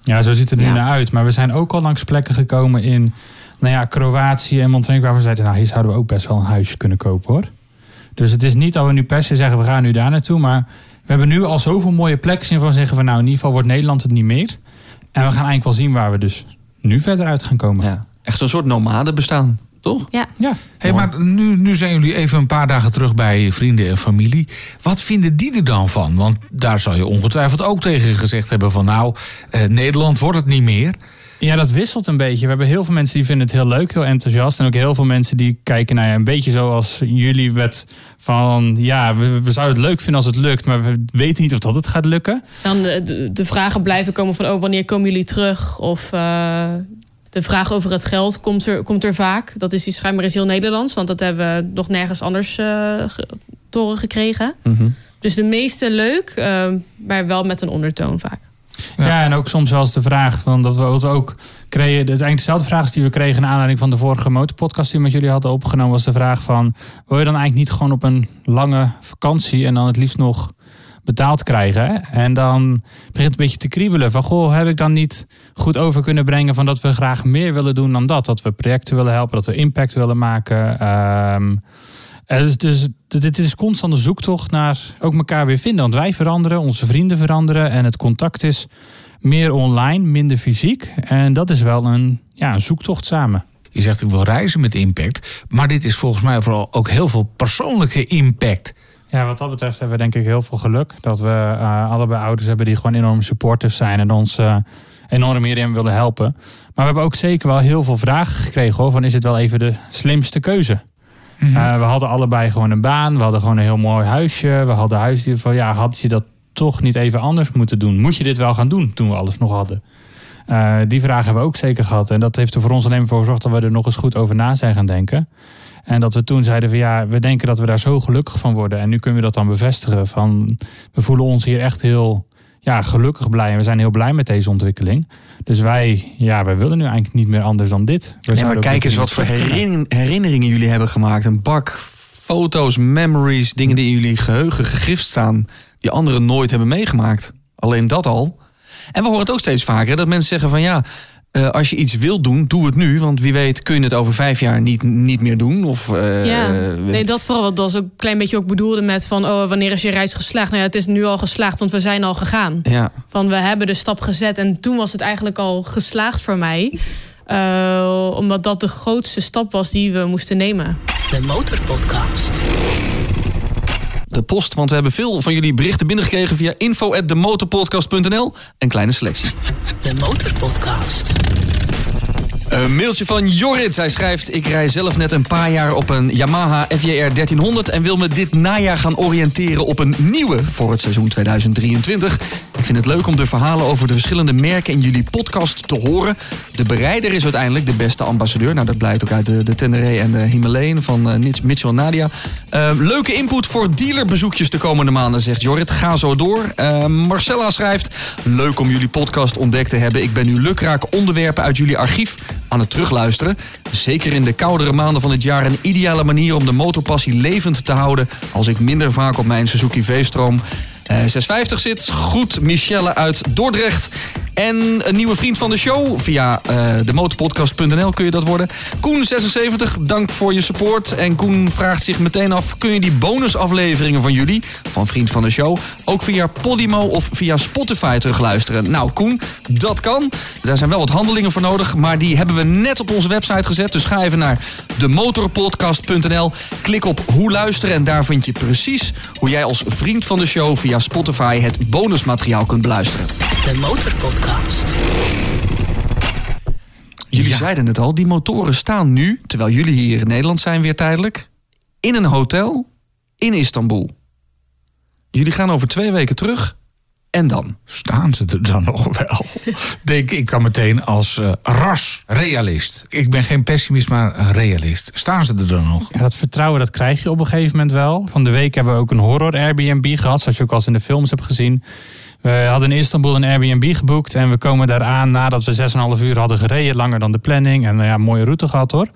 Ja, zo ziet het er nu naar uit. Maar we zijn ook al langs plekken gekomen in nou ja, Kroatië en Montenegro. Waar we zeiden, nou hier zouden we ook best wel een huisje kunnen kopen hoor. Dus het is niet dat we nu per se zeggen, we gaan nu daar naartoe. Maar we hebben nu al zoveel mooie plekken in van zeggen we nou in ieder geval wordt Nederland het niet meer. En we gaan eigenlijk wel zien waar we dus nu verder uit gaan komen. Ja. Echt zo'n soort nomade bestaan. Toch? Ja. Ja. Hey, maar nu, nu zijn jullie even een paar dagen terug bij vrienden en familie. Wat vinden die er dan van? Want daar zal je ongetwijfeld ook tegen gezegd hebben van... nou, eh, Nederland wordt het niet meer. Ja, dat wisselt een beetje. We hebben heel veel mensen die vinden het heel leuk, heel enthousiast. En ook heel veel mensen die kijken naar ja, een beetje zoals jullie met van ja, we, we zouden het leuk vinden als het lukt, maar we weten niet of dat het gaat lukken. Dan eh, de, de vragen blijven komen van oh, wanneer komen jullie terug? Of eh, de vraag over het geld komt er, komt er vaak. Dat is die schijnbaar is heel Nederlands, want dat hebben we nog nergens anders eh, horen gekregen. Dus de meeste leuk, eh, maar wel met een ondertoon vaak. Ja. en ook soms wel eens de vraag van dat we wat we ook kregen. Het is eigenlijk dezelfde vraag die we kregen naar aanleiding van de vorige motorpodcast die we met jullie hadden opgenomen. Was de vraag van wil je dan eigenlijk niet gewoon op een lange vakantie en dan het liefst nog betaald krijgen? En dan begint het een beetje te kriebelen van goh, heb ik dan niet goed over kunnen brengen van dat we graag meer willen doen dan dat? Dat we projecten willen helpen, dat we impact willen maken. Eh, dus, dus dit is constant een zoektocht naar ook elkaar weer vinden. Want wij veranderen, onze vrienden veranderen en het contact is meer online, minder fysiek. En dat is wel een, ja, een zoektocht samen. Je zegt ik wil reizen met impact. Maar dit is volgens mij vooral ook heel veel persoonlijke impact. Ja, wat dat betreft hebben we denk ik heel veel geluk. Dat we eh, allebei ouders hebben die gewoon enorm supportive zijn en ons eh, enorm hierin willen helpen. Maar we hebben ook zeker wel heel veel vragen gekregen hoor. Van is het wel even de slimste keuze? Eh, we hadden allebei gewoon een baan. We hadden gewoon een heel mooi huisje. We hadden huisdier van ja, had je dat toch niet even anders moeten doen? Moet je dit wel gaan doen toen we alles nog hadden? Die vragen hebben we ook zeker gehad. En dat heeft er voor ons alleen maar voor gezorgd dat we er nog eens goed over na zijn gaan denken. En dat we toen zeiden van ja, we denken dat we daar zo gelukkig van worden. En nu kunnen we dat dan bevestigen. Van, we voelen ons hier echt heel ja, gelukkig blij. En we zijn heel blij met deze ontwikkeling. Dus wij, ja, wij willen nu eigenlijk niet meer anders dan dit. We Nee, maar kijk eens wat voor herinneringen jullie hebben gemaakt. Een bak foto's, memories, dingen die in jullie geheugen gegrift staan. Die anderen nooit hebben meegemaakt. Alleen dat al. En we horen het ook steeds vaker. Dat mensen zeggen van ja, eh, als je iets wilt doen, doe het nu. Want wie weet kun je het over vijf jaar niet, niet meer doen. Of, eh, ja, nee, dat vooral. Dat was ook een klein beetje ook bedoelde met van oh, wanneer is je reis geslaagd? Nou ja, het is nu al geslaagd, want we zijn al gegaan. ja. Van we hebben de stap gezet en toen was het eigenlijk al geslaagd voor mij. Eh, omdat dat de grootste stap was die we moesten nemen. De Motorpodcast. De post, want we hebben veel van jullie berichten binnengekregen via info@demotorpodcast.nl. Een kleine selectie. De Motorpodcast. Een mailtje van Jorrit. Hij schrijft: Ik rij zelf net een paar jaar op een Yamaha FJR 1300 en wil me dit najaar gaan oriënteren op een nieuwe voor het seizoen 2023. Ik vind het leuk om de verhalen over de verschillende merken in jullie podcast te horen. De bereider is uiteindelijk de beste ambassadeur. Nou, dat blijkt ook uit de, de en de Himalayan van Nits- Mitchell Nadia. Eh, leuke input voor dealerbezoekjes de komende maanden, zegt Jorrit. Ga zo door. Eh, Marcella schrijft: Leuk om jullie podcast ontdekt te hebben. Ik ben nu lukraak onderwerpen uit jullie archief aan het terugluisteren. Zeker in de koudere maanden van het jaar een ideale manier om de motorpassie levend te houden. Als ik minder vaak op mijn Suzuki V-stroom eh, 650 zit. Goed, Michelle uit Dordrecht. En een nieuwe vriend van de show. Via eh demotorpodcast.nl kun je dat worden. Koen76, dank voor je support. En Koen vraagt zich meteen af... kun je die bonusafleveringen van jullie, van vriend van de show... ook via Podimo of via Spotify terugluisteren? Nou, Koen, dat kan. Daar zijn wel wat handelingen voor nodig... maar die hebben we net op onze website gezet. Dus ga even naar demotorpodcast.nl. Klik op hoe luisteren en daar vind je precies... hoe jij als vriend van de show via Spotify... het bonusmateriaal kunt beluisteren. De Motorpodcast. Jullie Ja. zeiden het al, die motoren staan nu, terwijl jullie hier in Nederland zijn weer tijdelijk, in een hotel in Istanbul. Jullie gaan over twee weken terug. En dan? Staan ze er dan nog wel? Denk ik dan meteen als eh ras-realist. Ik ben geen pessimist, maar een realist. Staan ze er dan nog? Ja, dat vertrouwen dat krijg je op een gegeven moment wel. Van de week hebben we ook een horror Airbnb gehad, zoals je ook al eens in de films hebt gezien. We hadden in Istanbul een Airbnb geboekt en we komen daar aan nadat we 6,5 uur hadden gereden, langer dan de planning. En nou ja, mooie route gehad hoor.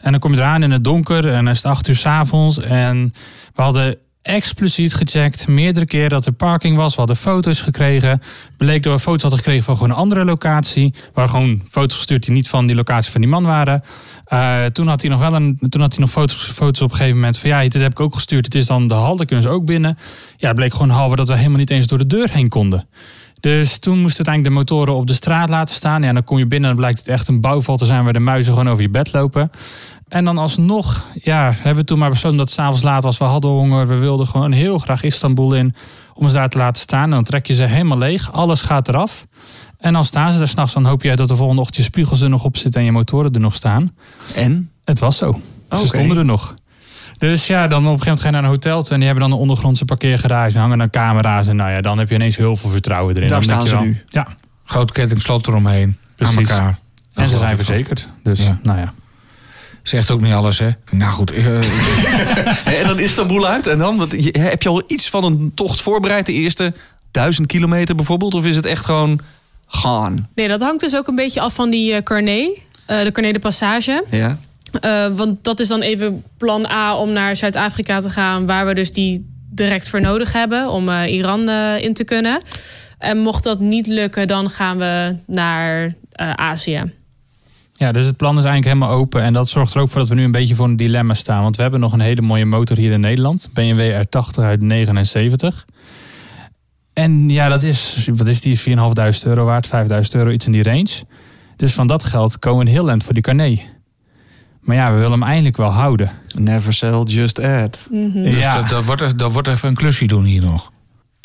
En dan kom je eraan in het donker en dan is het 8 uur s'avonds. En we hadden expliciet gecheckt, meerdere keren dat er parking was. We hadden foto's gekregen. Bleek dat we foto's hadden gekregen van gewoon een andere locatie. Waar gewoon foto's gestuurd die niet van die locatie van die man waren. Eh, toen had hij nog wel een, toen had hij nog foto's, foto's op een gegeven moment van ja, dit heb ik ook gestuurd. Het is dan de hal, daar kunnen ze ook binnen. Ja, bleek gewoon halve dat we helemaal niet eens door de deur heen konden. Dus toen moesten uiteindelijk de motoren op de straat laten staan. Ja, dan kom je binnen en dan blijkt het echt een bouwval te zijn waar de muizen gewoon over je bed lopen. En dan alsnog, ja, hebben we toen maar besloten dat het s'avonds laat was. We hadden honger, we wilden gewoon heel graag Istanbul in om ze daar te laten staan. En dan trek je ze helemaal leeg, alles gaat eraf. En dan staan ze daar s'nachts, dan hoop je dat de volgende ochtend je spiegels er nog op zitten en je motoren er nog staan. En? Het was zo. Ze stonden er nog. Dus ja, dan op een gegeven moment ga je naar een hotel toe en die hebben dan een ondergrondse parkeergarage en hangen dan camera's. En nou ja, dan heb je ineens heel veel vertrouwen erin. Daar Dan staan je ze wel- nu. Ja, Groot kettingslot eromheen. Precies. Aan elkaar. en ze zijn verzekerd. Dus Ja. nou ja. Zegt ook niet alles, hè? Nou goed, eh, En dan Istanbul uit. En dan, je- heb je al iets van een tocht voorbereid? De eerste duizend kilometer bijvoorbeeld? Of is het echt gewoon gaan? Nee, dat hangt dus ook een beetje af van die eh, Carnet. eh, de Carnet de Passage. Ja. Eh, want dat is dan even plan A om naar Zuid-Afrika te gaan, waar we dus die direct voor nodig hebben om eh, Iran in te kunnen. En mocht dat niet lukken, dan gaan we naar eh, Azië. Ja, dus het plan is eigenlijk helemaal open. En dat zorgt er ook voor dat we nu een beetje voor een dilemma staan. Want we hebben nog een hele mooie motor hier in Nederland. BMW R80 uit 79. En ja, dat is, wat is die? 4.500 euro waard, 5.000 euro, iets in die range. Dus van dat geld komen heel eind voor die carnet. Maar ja, we willen hem eindelijk wel houden. Never sell, just add. Mhm. dus Ja. dat, dat, wordt, dat wordt even een klusje doen hier nog.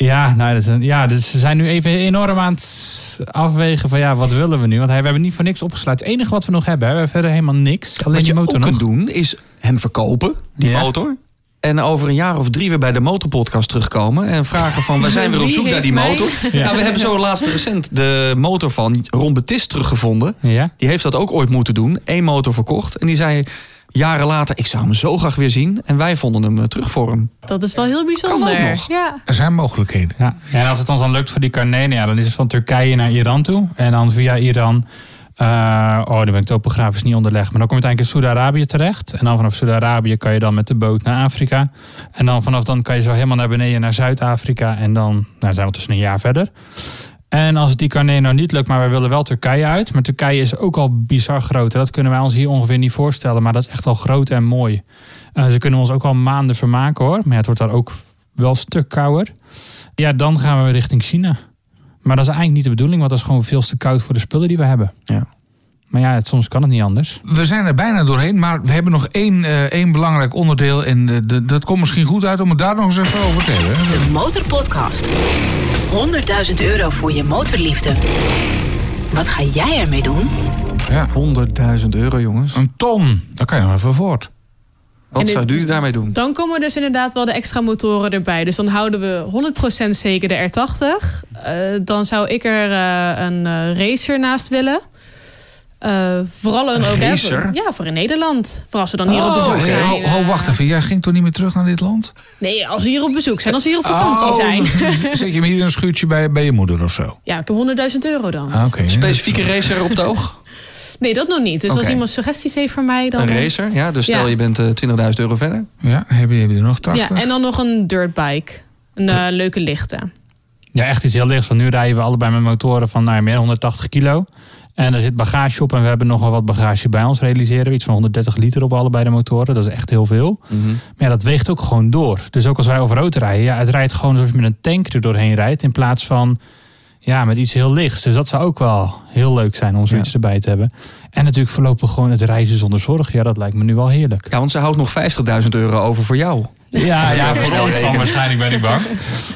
Ja, nou, dat is een- ja, dus we zijn nu even enorm aan het afwegen van ja, wat willen we nu? Want hij- we hebben niet voor niks opgesluit. Het enige wat we nog hebben, hè, we hebben verder helemaal niks. Alleen Wat die je ook motor nog. kunt doen, is hem verkopen, die Ja. motor. En over een jaar of drie weer bij de motorpodcast terugkomen. En vragen van, wij zijn weer op zoek naar die motor. Ja. Nou, we hebben zo laatst recent de motor van Ron Betis teruggevonden. Ja. Die heeft dat ook ooit moeten doen. Eén motor verkocht. En die zei jaren later, ik zou hem zo graag weer zien. En wij vonden hem eh, terug voor hem. Dat is wel heel bijzonder. Kan ook nog. Ja. Er zijn mogelijkheden. Ja. ja, en als het ons dan lukt voor die carnet, ja, dan is het van Turkije naar Iran toe. En dan via Iran, eh, oh, dan ben ik topografisch niet onderlegd. Maar dan kom je uiteindelijk in Saudi-Arabië terecht. En dan vanaf Saudi-Arabië kan je dan met de boot naar Afrika. En dan vanaf dan kan je zo helemaal naar beneden naar Zuid-Afrika. En dan nou, zijn we tussen een jaar verder. En als het die carnet nou niet lukt, maar we willen wel Turkije uit. Maar Turkije is ook al bizar groot. Dat kunnen wij ons hier ongeveer niet voorstellen. Maar dat is echt al groot en mooi. Eh, ze kunnen ons ook al maanden vermaken hoor. Maar ja, het wordt daar ook wel een stuk kouder. Ja, dan gaan we richting China. Maar dat is eigenlijk niet de bedoeling, want dat is gewoon veel te koud voor de spullen die we hebben. Ja. Maar ja, het, soms kan het niet anders. We zijn er bijna doorheen, maar we hebben nog één, eh, één belangrijk onderdeel. En eh, dat komt misschien goed uit om het daar nog eens even over te hebben. De Motorpodcast. 100.000 euro voor je motorliefde. Wat ga jij ermee doen? Ja. 100.000 euro, jongens. Een ton, daar kan je nog even voort. Wat zou jullie daarmee doen? Dan komen dus inderdaad wel de extra motoren erbij. Dus dan houden we 100% zeker de R80. Eh, dan zou ik er eh, een eh, racer naast willen. Eh, vooral een ook ja, voor in Nederland. Voor als we dan hier op Oh, bezoek zijn. Ho, ho, eh. wacht even, jij ging toch niet meer terug naar dit land? Nee, als we hier op bezoek zijn. Als we hier op vakantie Oh, zijn. Zet je hem hier in een schuurtje bij, bij je moeder of zo? Ja, ik heb 100.000 euro dan. Ah, Oké. Specifieke racer op het oog? Nee, dat nog niet. Dus als iemand suggesties heeft voor mij, dan... Een racer, ja. Dus stel Ja. je bent eh, 20.000 euro verder. Ja, hebben jullie er nog 80? Ja, en dan nog een dirtbike. Een eh, leuke lichte. Ja, echt iets heel lichts. Want nu rijden we allebei met motoren van nou, meer dan 180 kilo. En er zit bagage op en we hebben nogal wat bagage bij ons realiseren. Iets van 130 liter op allebei de motoren. Dat is echt heel veel. Maar ja, dat weegt ook gewoon door. Dus ook als wij over rood rijden, ja, het rijdt gewoon alsof je met een tank er doorheen rijdt. In plaats van ja, met iets heel lichts. Dus dat zou ook wel heel leuk zijn om zoiets erbij te hebben. En natuurlijk voorlopig gewoon het reizen zonder zorg. Ja, dat lijkt me nu wel heerlijk. Ja, want ze houdt nog 50.000 euro over voor jou. Ja, ja voor ons dan waarschijnlijk ben ik bang.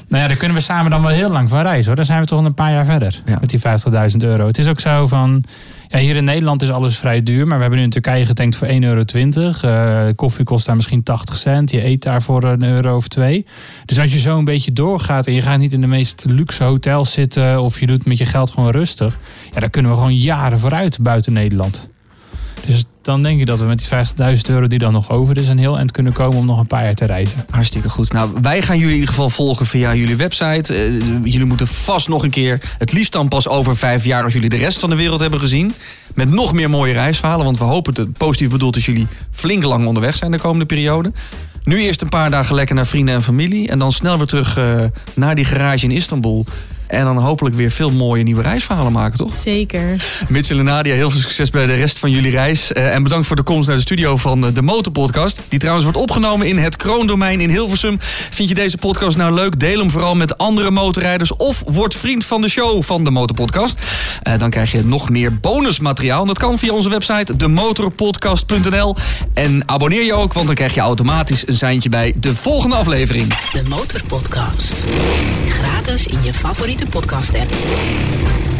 Nou ja, daar kunnen we samen dan wel heel lang van reizen hoor. Dan zijn we toch al een paar jaar verder Ja. met die 50.000 euro. Het is ook zo van, ja, hier in Nederland is alles vrij duur. Maar we hebben nu in Turkije getankt voor 1,20 euro. Eh, koffie kost daar misschien 80 cent. Je eet daar voor een euro of twee. Dus als je zo een beetje doorgaat en je gaat niet in de meest luxe hotels zitten... of je doet met je geld gewoon rustig. Ja, dan kunnen we gewoon jaren vooruit buiten Nederland. Dus dan denk ik dat we met die 50.000 euro die dan nog over is... een heel eind kunnen komen om nog een paar jaar te reizen. Hartstikke goed. Nou, wij gaan jullie in ieder geval volgen via jullie website. Eh, jullie moeten vast nog een keer, het liefst dan pas over vijf jaar... als jullie de rest van de wereld hebben gezien. Met nog meer mooie reisverhalen. Want we hopen het positief bedoeld dat jullie flink lang onderweg zijn de komende periode. Nu eerst een paar dagen lekker naar vrienden en familie. En dan snel weer terug eh, naar die garage in Istanbul. En dan hopelijk weer veel mooie nieuwe reisverhalen maken, toch? Zeker. Mitchell en Nadia, heel veel succes bij de rest van jullie reis. Eh, en bedankt voor de komst naar de studio van eh, de Motorpodcast. Die trouwens wordt opgenomen in het Kroondomein in Hilversum. Vind je deze podcast nou leuk? Deel hem vooral met andere motorrijders. Of word vriend van de show van de Motorpodcast. Eh, dan krijg je nog meer bonusmateriaal. En dat kan via onze website demotorpodcast.nl. En abonneer je ook, want dan krijg je automatisch een seintje bij de volgende aflevering. De Motorpodcast. Gratis in je favoriete podcast app.